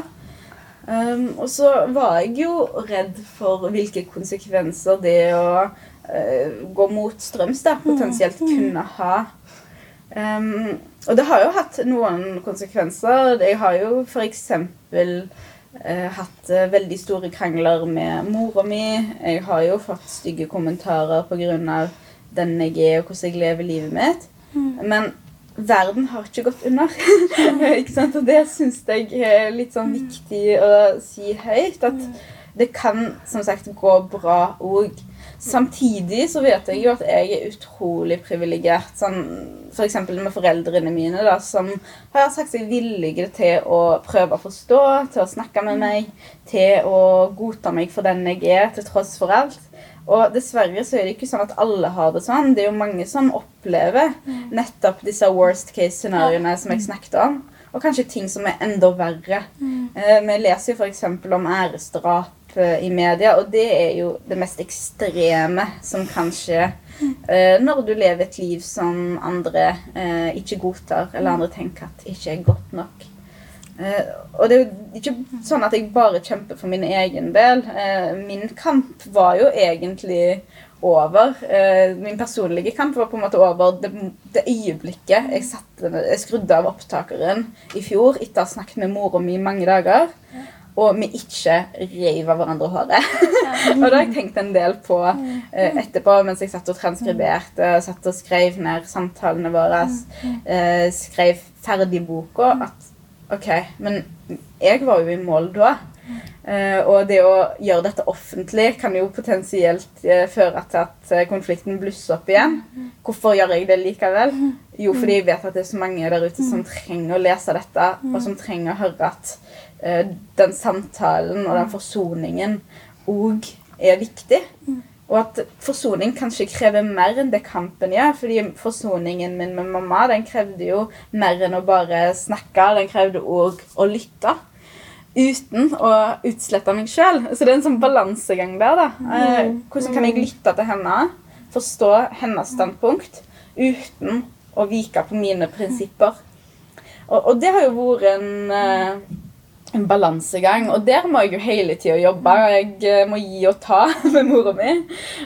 Um, og så var jeg jo redd for hvilke konsekvenser det å uh, gå mot strøms da, potensielt mm. kunne ha. Um, og det har jo hatt noen konsekvenser. Jeg har jo f.eks. Uh, hatt uh, veldig store krangler med mora mi. Jeg har jo fått stygge kommentarer pga. den jeg er, og hvordan jeg lever livet mitt. Mm. Men verden har ikke gått under. ikke sant? Og det syns jeg er litt sånn viktig å si høyt. At det kan som sagt gå bra òg. Samtidig så vet jeg jo at jeg er utrolig privilegert. Sånn, F.eks. For med foreldrene mine, da, som har sagt seg villige til å prøve å forstå, til å snakke med meg, til å godta meg for den jeg er, til tross for alt. Og dessverre så er det ikke sånn at alle har det sånn. Det er jo mange som opplever nettopp disse worst case-scenarioene som jeg snakket om. Og kanskje ting som er enda verre. Mm. Eh, vi leser jo f.eks. om æresdrap i media, og det er jo det mest ekstreme som kan skje uh, når du lever et liv som andre uh, ikke godtar, eller andre tenker at ikke er godt nok. Uh, og det er jo ikke sånn at jeg bare kjemper for min egen del. min kamp var jo egentlig over. min personlige kamp var på en måte over det, det øyeblikket jeg, satte, jeg skrudde av opptakeren i fjor etter å ha snakket med mora mi i mange dager og vi ikke reiv av hverandre håret. og det har jeg tenkt en del på eh, etterpå mens jeg satt og transkriberte, satt og skrev ned samtalene våre, eh, skrev ferdig boka, at OK, men jeg var jo i mål da. Uh, og det å gjøre dette offentlig kan jo potensielt uh, føre til at uh, konflikten blusser opp igjen. Hvorfor gjør jeg det likevel? Jo, fordi jeg vet at det er så mange der ute som trenger å lese dette, og som trenger å høre at Eh, den samtalen og den forsoningen òg er viktig. Og at forsoning kanskje krever mer enn det kampen gjør. fordi forsoningen min med mamma den krevde jo mer enn å bare snakke. Den krevde òg å lytte. Uten å utslette meg sjøl. Så det er en sånn balansegang der. da. Eh, hvordan kan jeg lytte til henne, forstå hennes standpunkt, uten å vike på mine prinsipper? Og, og det har jo vært en eh, en balansegang. Og der må jeg jo hele tida jobbe. Jeg eh, må gi og ta med mora mi.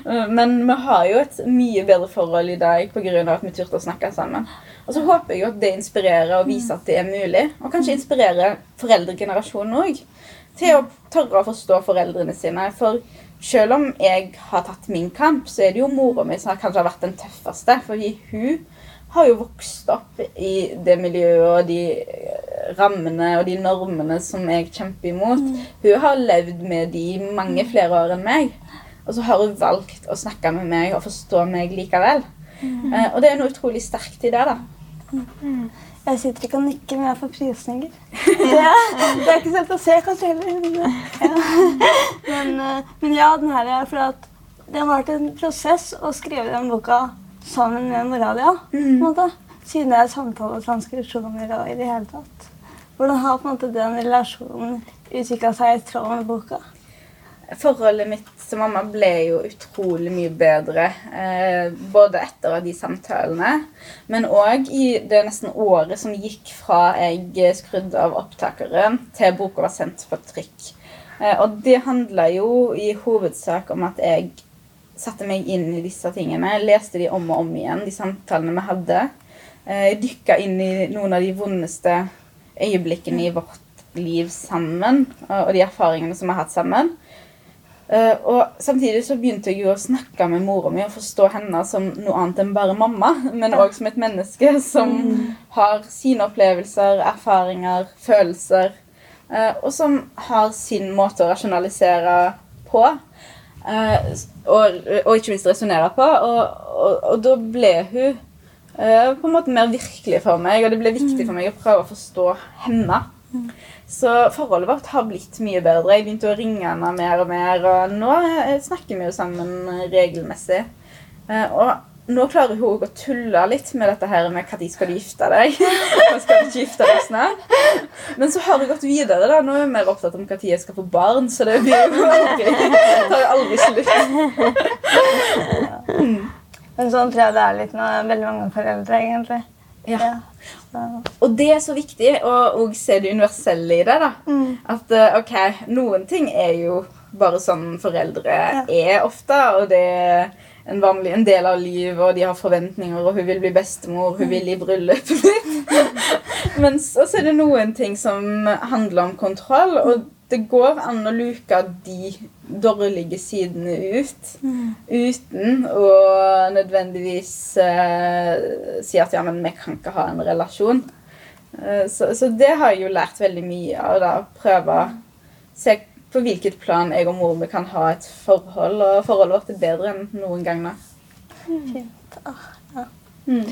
Eh, men vi har jo et mye bedre forhold i dag pga. at vi turte å snakke sammen. Og så håper jeg jo at det inspirerer og viser at det er mulig. Og kanskje inspirerer foreldregenerasjonen òg til å tørre å forstå foreldrene sine. For selv om jeg har tatt min kamp, så er det jo mora mi som kanskje har vært den tøffeste. Fordi hun har jo vokst opp i det miljøet og de rammene og de normene som jeg kjemper imot. Mm. Hun har levd med de mange flere år enn meg. Og så har hun valgt å snakke med meg og forstå meg likevel. Mm. Eh, og det er noe utrolig sterkt i det. da. Mm. Jeg sitter ikke og nikker, men jeg får frysninger. ja, det er ikke så lett å se, kanskje heller. Men, ja. Men, uh, men ja, den her er for at det har vært en prosess å skrive den boka sammen med Moralia. Mm. Siden det er samtale og transkripsjoner og i det hele tatt. Hvordan har måte den relasjonen utvikla seg i tråd med boka? Forholdet mitt til mamma ble jo utrolig mye bedre. Eh, både etter de samtalene, men òg i det nesten året som gikk fra jeg skrudde av opptakeren til boka var sendt på trykk. Eh, og det handla jo i hovedsak om at jeg satte meg inn i disse tingene. Jeg leste de om og om igjen, de samtalene vi hadde. Eh, jeg dykka inn i noen av de vondeste øyeblikkene i vårt liv sammen, og de erfaringene som vi har hatt sammen. Uh, og Samtidig så begynte jeg jo å snakke med mora mi og forstå henne som noe annet enn bare mamma, men òg som et menneske som mm. har sine opplevelser, erfaringer, følelser, uh, og som har sin måte å rasjonalisere på. Uh, og, og, ikke minst resonnere på. Og, og, og, da ble hun på en måte mer virkelig for meg, og det ble viktig for meg å prøve å forstå henne. Mm. Så forholdet vårt har blitt mye bedre. Jeg begynte å ringe henne mer og mer, og nå snakker vi jo sammen regelmessig. Eh, og nå klarer hun å tulle litt med dette her med når skal du gifte deg. Skal du ikke gifte deg snart? Men så har det gått videre. da. Nå er hun mer opptatt om når jeg skal få barn, så det blir jo aldri, tar jo aldri slutt. Mm. Men sånn tror jeg det er litt med veldig mange foreldre, egentlig. Ja. ja. Og det er så viktig å se det universelle i det. da. Mm. At eh, ok, noen ting er jo bare sånn foreldre ja. er ofte. Og det er en, vanlig, en del av livet, og de har forventninger, og hun vil bli bestemor, hun vil i bryllupet mitt. Men så er det noen ting som handler om kontroll. og det går an å luke de dårlige sidene ut mm. uten å nødvendigvis uh, si at ja, men vi kan ikke ha en relasjon. Uh, så, så, det har jeg jo lært veldig mye av. da, Prøve å se på hvilket plan jeg og mor vi kan ha et forhold. Og forholdet vårt er bedre enn noen gang nå. Fint. Ah, ja. mm.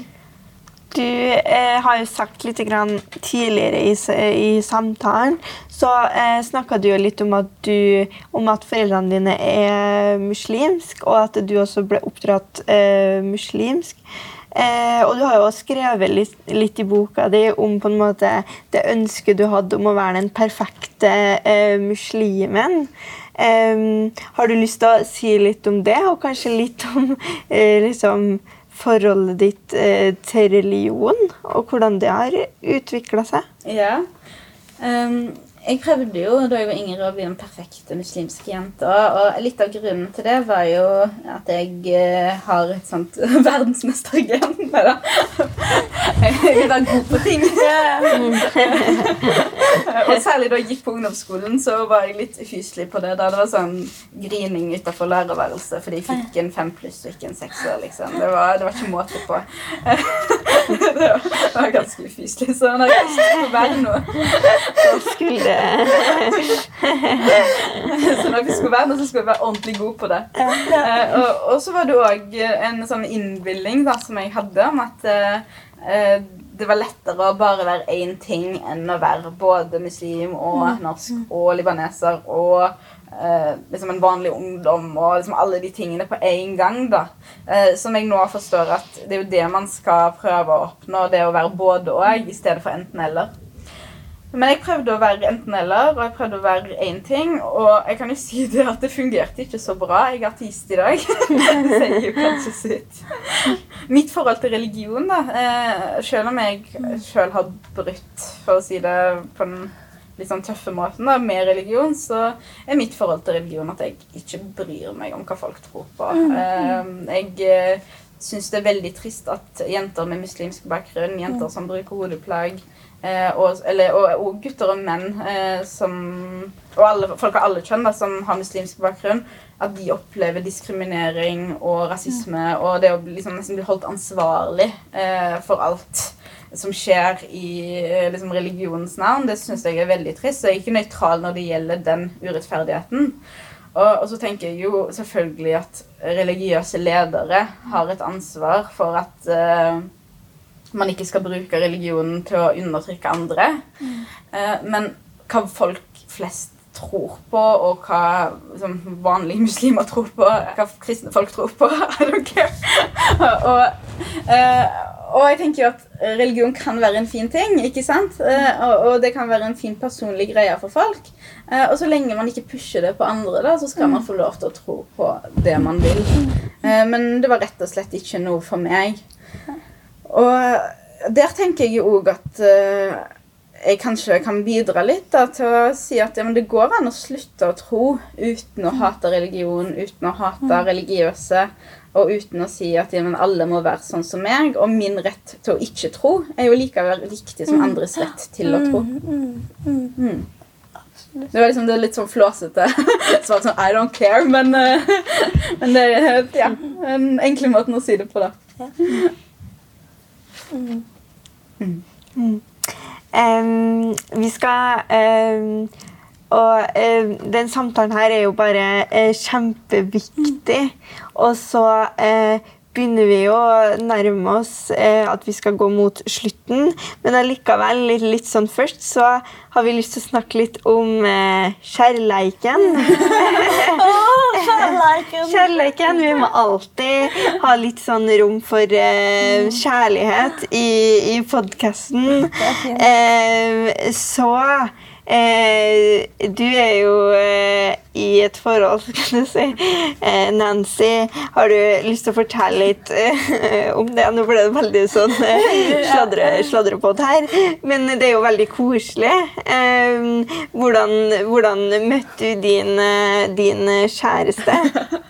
Du eh, har jo sagt litt tidligere i, i samtalen så eh, snakka du jo litt om at, du, om at, foreldrene dine er muslimsk, og at du også ble oppdratt eh, muslimsk. Eh, og du har jo skrevet litt, litt, i boka di om på en måte det ønsket du hadde om å være den perfekte eh, muslimen. har du lyst til å si litt om det, og kanskje litt om eh, liksom, forholdet ditt eh, til religion, og hvordan det har utvikla seg? Ja. Um jeg prøvde jo da jeg var yngre å bli den perfekte muslimske jenta. Og litt av grunnen til det var jo at jeg eh, har et sånt verdensmestergen. Nei da. Jeg være god på ting. og særlig da jeg gikk på ungdomsskolen, så var jeg litt ufyselig på det. Da det var sånn grining utafor lærerværelset fordi jeg fikk en fem pluss og ikke en sekser. Liksom. Det, var, det var ikke måte på. Det var, ganske ufyselig. Så når jeg ikke skulle være noe, så skulle så når vi skulle være noe, så skulle vi være ordentlig gode på det. Uh, og, og, så var det òg en sånn innbilning da, som jeg hadde om at uh, det var lettere å bare være én ting enn å være både muslim og mm. norsk og libaneser og uh, liksom en vanlig ungdom og liksom alle de tingene på én gang. da. som jeg nå forstår at det er jo det man skal prøve å oppnå, det å være både og i stedet for enten-eller. Men jeg prøvde å være enten-eller, og jeg prøvde å være én ting. Og jeg kan jo si det at det fungerte ikke så bra. Jeg er artist i dag. det sier jo kanskje sitt. Mitt forhold til religion, da Uh, Selv om jeg sjøl har brutt, for å si det på den litt sånn tøffe måten, da, med religion, så er mitt forhold til religion at jeg ikke bryr meg om hva folk tror på. Eh, jeg eh, syns det er veldig trist at jenter med muslimsk bakgrunn, jenter som bruker hodeplagg, Eh, og, eller, og, og, gutter og menn eh, som Og alle, folk av alle kjønn da, som har muslimsk bakgrunn, at de opplever diskriminering og rasisme mm. og det å liksom, nesten bli holdt ansvarlig eh, for alt som skjer i eh, liksom, religionens navn, det syns jeg er veldig trist. Jeg er ikke nøytral når det gjelder den urettferdigheten. Og, og, så tenker jeg jo selvfølgelig at religiøse ledere har et ansvar for at uh, man ikke skal bruke religionen til å undertrykke andre. Mm. men hva folk flest tror på, og hva liksom, vanlige muslimer tror på, hva kristne folk tror på I don't care. og, uh, og jeg tenker jo at religion kan være en fin ting, ikke sant? Uh, og, og, det kan være en fin personlig greie for folk. Uh, og så lenge man ikke pusher det på andre, da, så skal man få lov til å tro på det man vil. men det var rett og slett ikke noe for meg. Og der tenker jeg jo òg at jeg kanskje kan bidra litt da, til å si at ja, det går an å slutte å tro uten å hate religion, uten å hate religiøse, og uten å si at ja, alle må være sånn som meg. Og min rett til å ikke tro er jo likevel viktig som andres rett til å tro. Mm. Det var liksom det litt sånn flåsete svar sånn I don't care, men, uh, men det er ja, en enkle måten å si det på, da. Mm. Mm. Um, vi skal um, Og eh, den samtalen her er jo bare eh, kjempeviktig. Og så eh, begynner vi å nærme oss uh, at vi skal gå mot slutten. Men allikevel, litt, litt, sånn først, så har vi lyst til å snakke litt om kjærleiken. kjærleiken. Vi må alltid ha litt sånn rom for kjærlighet i, i podkasten. så Eh, du er jo eh, i et forhold, kan du si. Eh, Nancy, har du lyst til å fortelle litt eh, om det? Nå ble det veldig sånn eh, sladre, sladrepott her, men det er jo veldig koselig. Eh, hvordan, hvordan møtte du din, din kjæreste?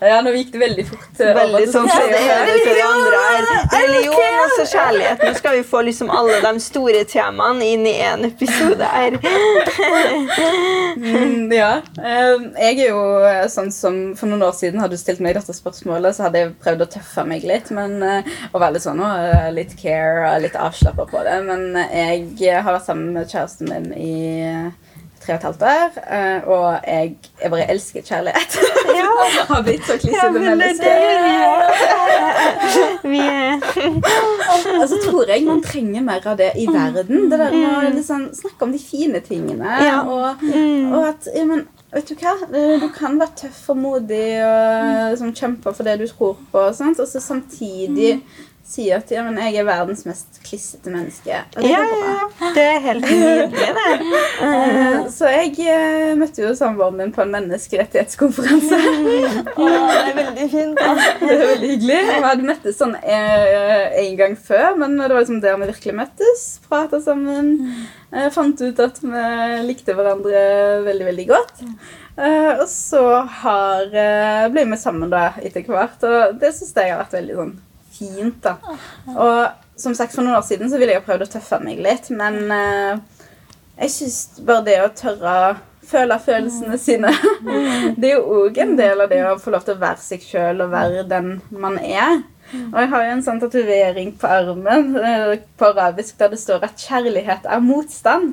Ja, nå gikk det veldig fort. Veldig sånn for det ene til det andre religion og så kjærlighet. Nå skal vi få liksom alle de store temaene inn i én episode her. mm, ja. Jeg er jo sånn som For noen år siden hadde du stilt meg dette spørsmålet, så hadde jeg prøvd å tøffe meg litt. Men, og være litt sånn litt care og litt avslappa på det. Men jeg har vært sammen med kjæresten min i tre og et halvt år, og jeg, jeg bare elsker kjærlighet. Ja. har blitt så klissete ja, menneske. Vi Og så tror jeg man trenger mer av det i verden. Det der med å liksom, snakke om de fine tingene. Ja. Og, og, at men, Vet du hva? Du kan være tøff og modig og liksom, kjempe for det du tror på. Og, og så samtidig si at ja, men jeg er verdens mest klissete menneske. Og det ja, ja, det er helt nydelig, det. Uh, så jeg uh, møtte jo samboeren min på en menneskerettighetskonferanse. oh, det er veldig fint. Da. det er veldig hyggelig. Vi hadde møttes sånn uh, en gang før, men det var liksom der vi virkelig møttes. Prata sammen. fant ut at vi likte hverandre veldig, veldig godt. og så har, ble vi sammen da etter hvert, og det syns jeg har vært veldig sånn fint. da. Og som sagt, For noen år siden så ville jeg prøvd å tøffe meg litt, men uh, jeg syns bare det å tørre å føle følelsene sine Det er jo òg en del av det å få lov til å være seg sjøl og være den man er. Og jeg har jo en sånn tatovering på armen eh, på arabisk der det står at kjærlighet er motstand.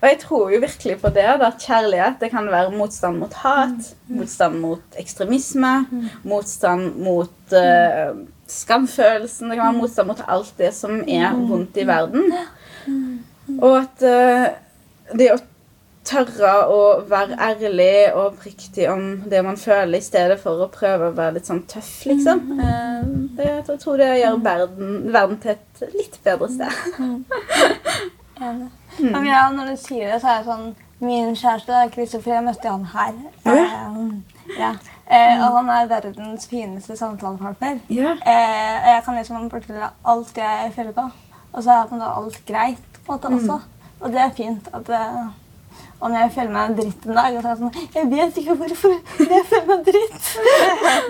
Og jeg tror jo virkelig på det. at Kjærlighet det kan være motstand mot hat, motstand mot ekstremisme, motstand mot uh, skamfølelsen. Det kan være motstand mot alt det som er vondt i verden. Og at uh, det å tørre å være ærlig og oppriktig om det man føler, i stedet for å prøve å være litt sånn tøff, liksom. Uh, det, jeg tror det gjør verden, verden til et litt bedre sted. Enig. Mm. Ja, når du sier det, så er det sånn Min kjæreste Kristoffer, jeg møtte han her. Ja. ja. Eh, og han er verdens fineste samtalepartner. Yeah. Eh, jeg kan liksom fortelle alt jeg føler på. Og så er alt greit på en måte også. Mm. Og det er fint. at eh, og når jeg føler meg dritt en dag, og så er jeg sånn Jeg vet ikke hvorfor jeg føler meg dritt.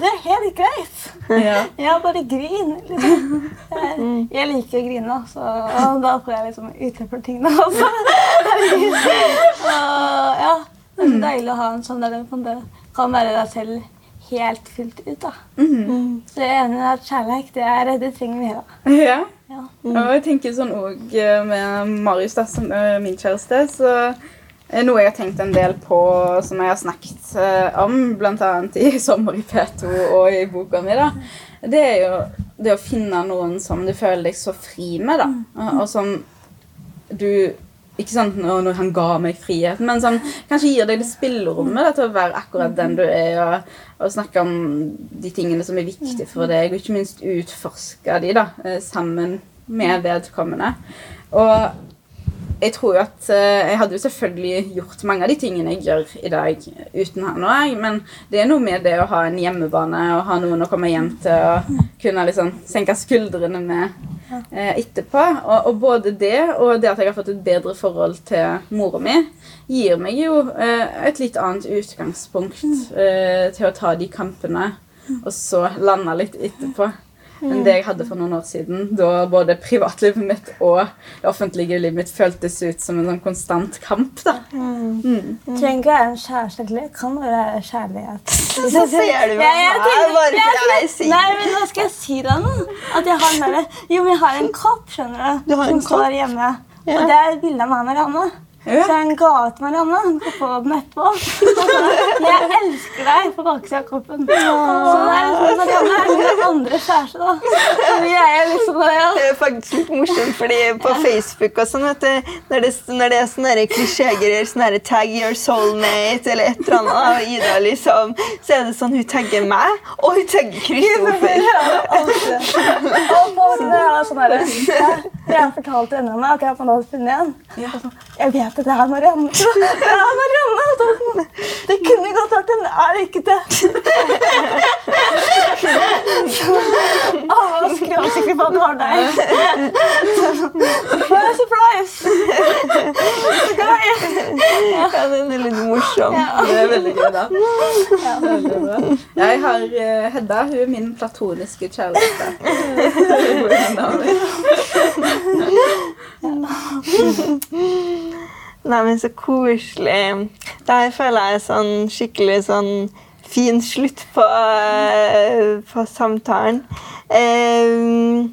Det er helt greit. Ja. Jeg bare grin. Liksom. Jeg, mm. jeg, liker å grine, så og da får jeg liksom utløp for tingene også. Og ja, det er så deilig å ha en sånn der det kan være deg selv helt fullt ut. da. Mm. Så jeg er enig i at kjærlighet det, er, det trenger vi da. Ja. Ja. Mm. og jeg tenker sånn òg eh, med Marius, da, som er min kjæreste. så er noe jeg har tenkt en del på, som jeg har snakket om, bl.a. i Sommer i P2 og i boka mi, da, det er jo det å finne noen som du føler deg så fri med, da. Og, og som du Ikke sant når han ga meg friheten, men som kanskje gir deg det spillerommet til å være akkurat den du er, og, og, snakke om de tingene som er viktige for deg, og ikke minst utforske de da, eh, sammen med vedkommende. Og jeg tror at uh, Jeg hadde jo selvfølgelig gjort mange av de tingene jeg gjør i dag uten han òg, men det er noe med det å ha en hjemmebane og ha noen å komme hjem til og kunne liksom senke skuldrene med. Eh, etterpå. Og, og, både det og det at jeg har fått et bedre forhold til mora mi, gir meg jo eh, et litt annet utgangspunkt eh, til å ta de kampene, og så lande litt etterpå enn det jeg hadde for noen år siden. Da både privatlivet mitt og det offentlige livet mitt føltes ut som en sånn konstant kamp. da. Mm. Mm. Trenger ikke være en kjæreste, det kan være kjærlighet. Så ser du meg her, bare for jeg sier Nei, men nå skal jeg si deg noe. At jeg har mer, jo, men jeg har en kopp, skjønner du, du som står hjemme. Ja. Og det er et bilde av meg og Marianne. Ja. Så han ga ut Marianne. Hun skal få den etterpå. Jeg elsker deg på baksida av kroppen. Så det er liksom Marianne er min andre kjæreste, da. Så vi er liksom det, ja. det er faktisk litt morsomt, fordi på Facebook og sånn, vet du, når det, når det er sånne klisjégreier, sånn tag your soulmate eller et eller annet, og Ida liksom, så er det sånn hun tagger meg, og hun tagger Kristoffer. Jeg har fortalt henne at jeg har funnet en. Jeg vet at det er Marianne. Det er Marianne! Det kunne godt vært en, er det ikke det? Alle var skråsikre på at det var deg. What a surprise! Ja, den er litt morsom. Det er veldig gøy, da. Ja. Veldig bra. Jeg har uh, Hedda. Hun er min platoniske kjæreste. Nei, men så koselig. Der føler jeg sånn skikkelig sånn fin slutt på, uh, på samtalen. Uh,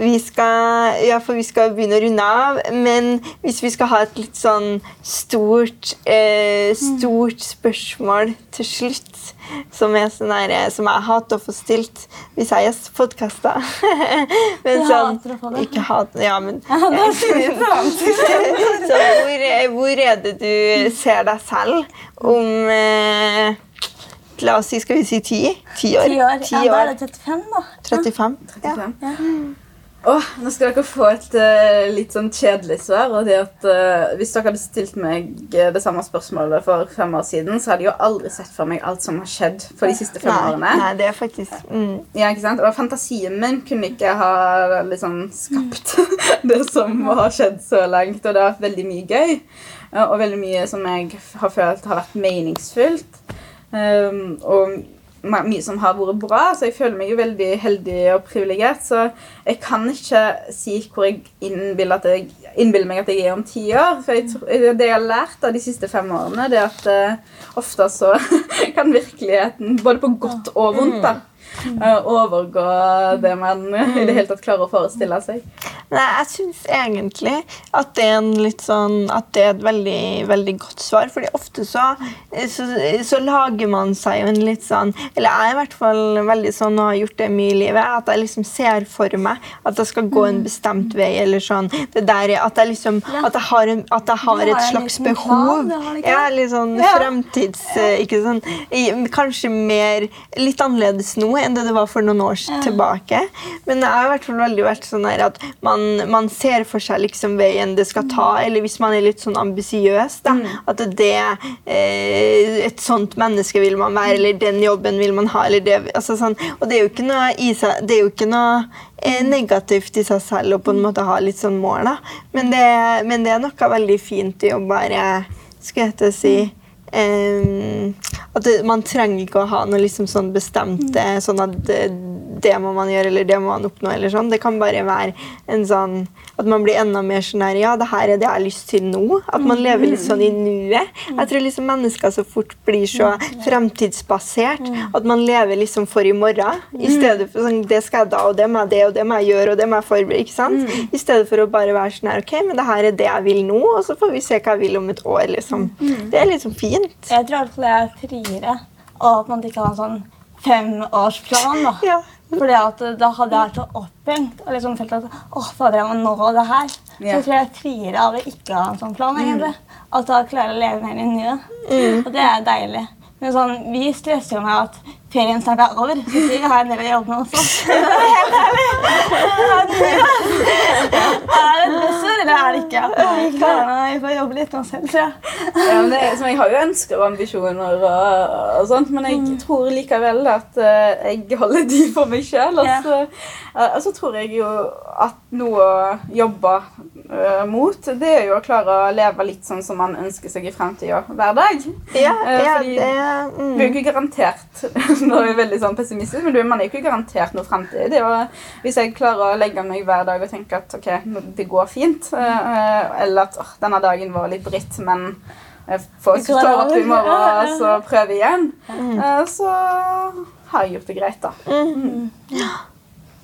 vi skal, ja, for vi skal begynne å runde av, men hvis vi skal ha et litt sånn stort, eh, stort spørsmål til slutt, som, er sånn her, som jeg hater å få stilt hvis jeg gjester podkaster Men sånn Ikke hat, ja, men Så hvor, hvor, er det du ser deg selv om eh, La oss si, skal vi si ti? Ti år? 10 år. 10 år. Ja, da er det 35, da. 35? 35. Ja. Oh, nå skal dere få et uh, litt sånn kjedelig svar. og det at uh, Hvis dere hadde stilt meg det samme spørsmålet for fem år siden, så hadde jeg jo aldri sett for meg alt som har skjedd for de siste fem nei, årene. Nei, det er faktisk... Mm. Ja, ikke sant? Og fantasien min kunne ikke ha liksom skapt det som har skjedd så langt. Og det har vært veldig mye gøy, og veldig mye som jeg har følt har vært meningsfullt. Um, og mye som har vært bra, så jeg føler meg jo veldig heldig og privilegert. Så jeg kan ikke si hvor jeg innbiller, jeg, innbiller meg at jeg er om ti år. For jeg, det jeg har lært av de siste fem årene, det er at uh, ofte så kan virkeligheten, både på godt og vondt, da, uh, overgå det man i det hele tatt klarer å forestille seg. Nei, jeg syns egentlig at det er en litt sånn At det er et veldig, veldig godt svar. fordi ofte så, så, så, lager man seg jo en litt sånn Eller jeg er i hvert fall veldig sånn og har gjort det mye i livet. At jeg liksom ser for meg at jeg skal gå en bestemt vei. eller sånn, det der At jeg liksom At jeg har, en, at jeg har et slags behov. Ja, litt sånn fremtids... ikke sånn, Kanskje mer Litt annerledes nå enn det det var for noen år tilbake. Men det har i hvert fall veldig vært sånn at man, man ser for seg liksom veien det skal ta, eller hvis man er litt sånn ambisiøs, mm. at det eh, Et sånt menneske vil man være, eller den jobben vil man ha, eller det altså sånn, Og det er jo ikke noe, i seg, det er jo ikke noe eh, negativt i seg selv å på en måte ha litt sånn mål, da. Men det, men det er noe veldig fint i å bare Skal jeg si Um, at det, Man trenger ikke å ha noe liksom sånn bestemte sånn at det, det, må man gjøre eller det må man oppnå. eller sånn. Det kan bare være en sånn at man blir enda mer sånn her Ja, det her er det jeg har lyst til nå. At man lever litt sånn i nuet. Jeg tror liksom mennesker så fort blir så fremtidsbasert at man lever liksom for i morgen. I stedet for sånn Det skal jeg da, og det må jeg det, og det må jeg gjøre, og det må jeg forberede. ikke sant? I stedet for å bare være sånn her Ok, men det her er det jeg vil nå, og så får vi se hva jeg vil om et år. liksom. Det er liksom fint. Jeg tror at jeg er friere, og at man ikke har en sånn femårsplan. da. Ja. Fordi at Da hadde jeg vært så opphengt og liksom følt at åh, fader, jeg må nå det her. Så tror jeg friere av å ikke ha en sånn plan. egentlig. At da klarer jeg å leve mer i nuet. Mm. Og det er deilig. Men sånn, vi stresser jo med at ferien snart er over. Så vi har en del å jobbe med også. Helt ærlig! Er det et pressur, eller er det ikke? Vi får jobbe litt oss selv, tror jeg. Ja, det, jeg har jo ønsker og ambisjoner, og, og sånt, men jeg tror likevel at uh, jeg holder de for meg sjøl. Og så altså, tror jeg jo at noe å jobbe uh, mot, det er jo å klare å leve litt sånn som man ønsker seg i framtida hver dag. Ja, ja, fordi det Vi er mm. jo ikke garantert Nå er vi veldig sånn pessimistisk, men du, man er jo ikke garantert noe framtid. Hvis jeg klarer å legge meg hver dag og tenke at ok, det går fint, eh, eller at åh, denne dagen var litt dritt, men jeg får Det går stå opp i morgen og så prøve igjen, eh, så har jeg gjort det greit, da.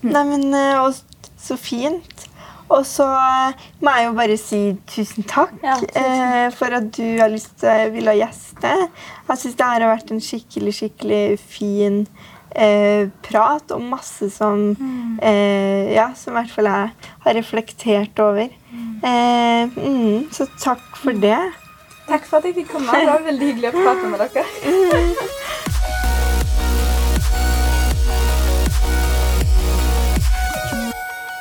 Nei, men eh, og, Så fint. Og så eh, må jeg jo bare si tusen takk Ja, tusen takk. for at du har lyst til å ha gjeste. Jeg syns det her har vært en skikkelig, skikkelig fin eh, prat og masse som eh, Ja, som i hvert fall jeg har reflektert over. Eh, mm, så takk for det. Takk for at jeg fikk komme. Det var veldig hyggelig å prate med dere.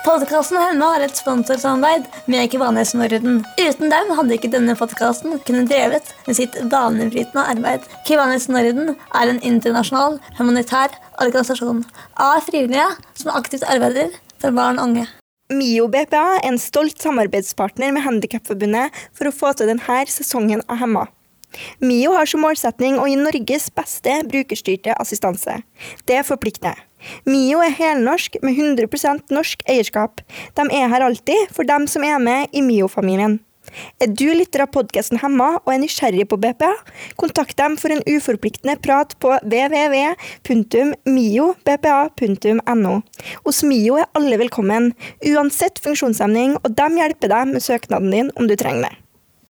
Podkasten Hemma har et sponsorsamarbeid med Kivanes Norden. Uten dem hadde ikke denne podkasten kunnet drevet med sitt banebrytende arbeid. Kivanes Norden er en internasjonal humanitær organisasjon av frivillige som aktivt arbeider for barn og unge. MIO BPA er en stolt samarbeidspartner med Handikapforbundet for å få til denne sesongen av Hemma. MIO har som målsetning å gi Norges beste brukerstyrte assistanse. Det forplikter. MIO er helnorsk med 100% norsk eierskap. De er her alltid for dem som er med i MIO-familien. Er du lytter av podkasten Hemma og er nysgjerrig på BPA? Kontakt dem for en uforpliktende prat på www.miobpa.no. Hos MIO er alle velkommen, uansett funksjonshemning, og de hjelper deg med søknaden din om du trenger det.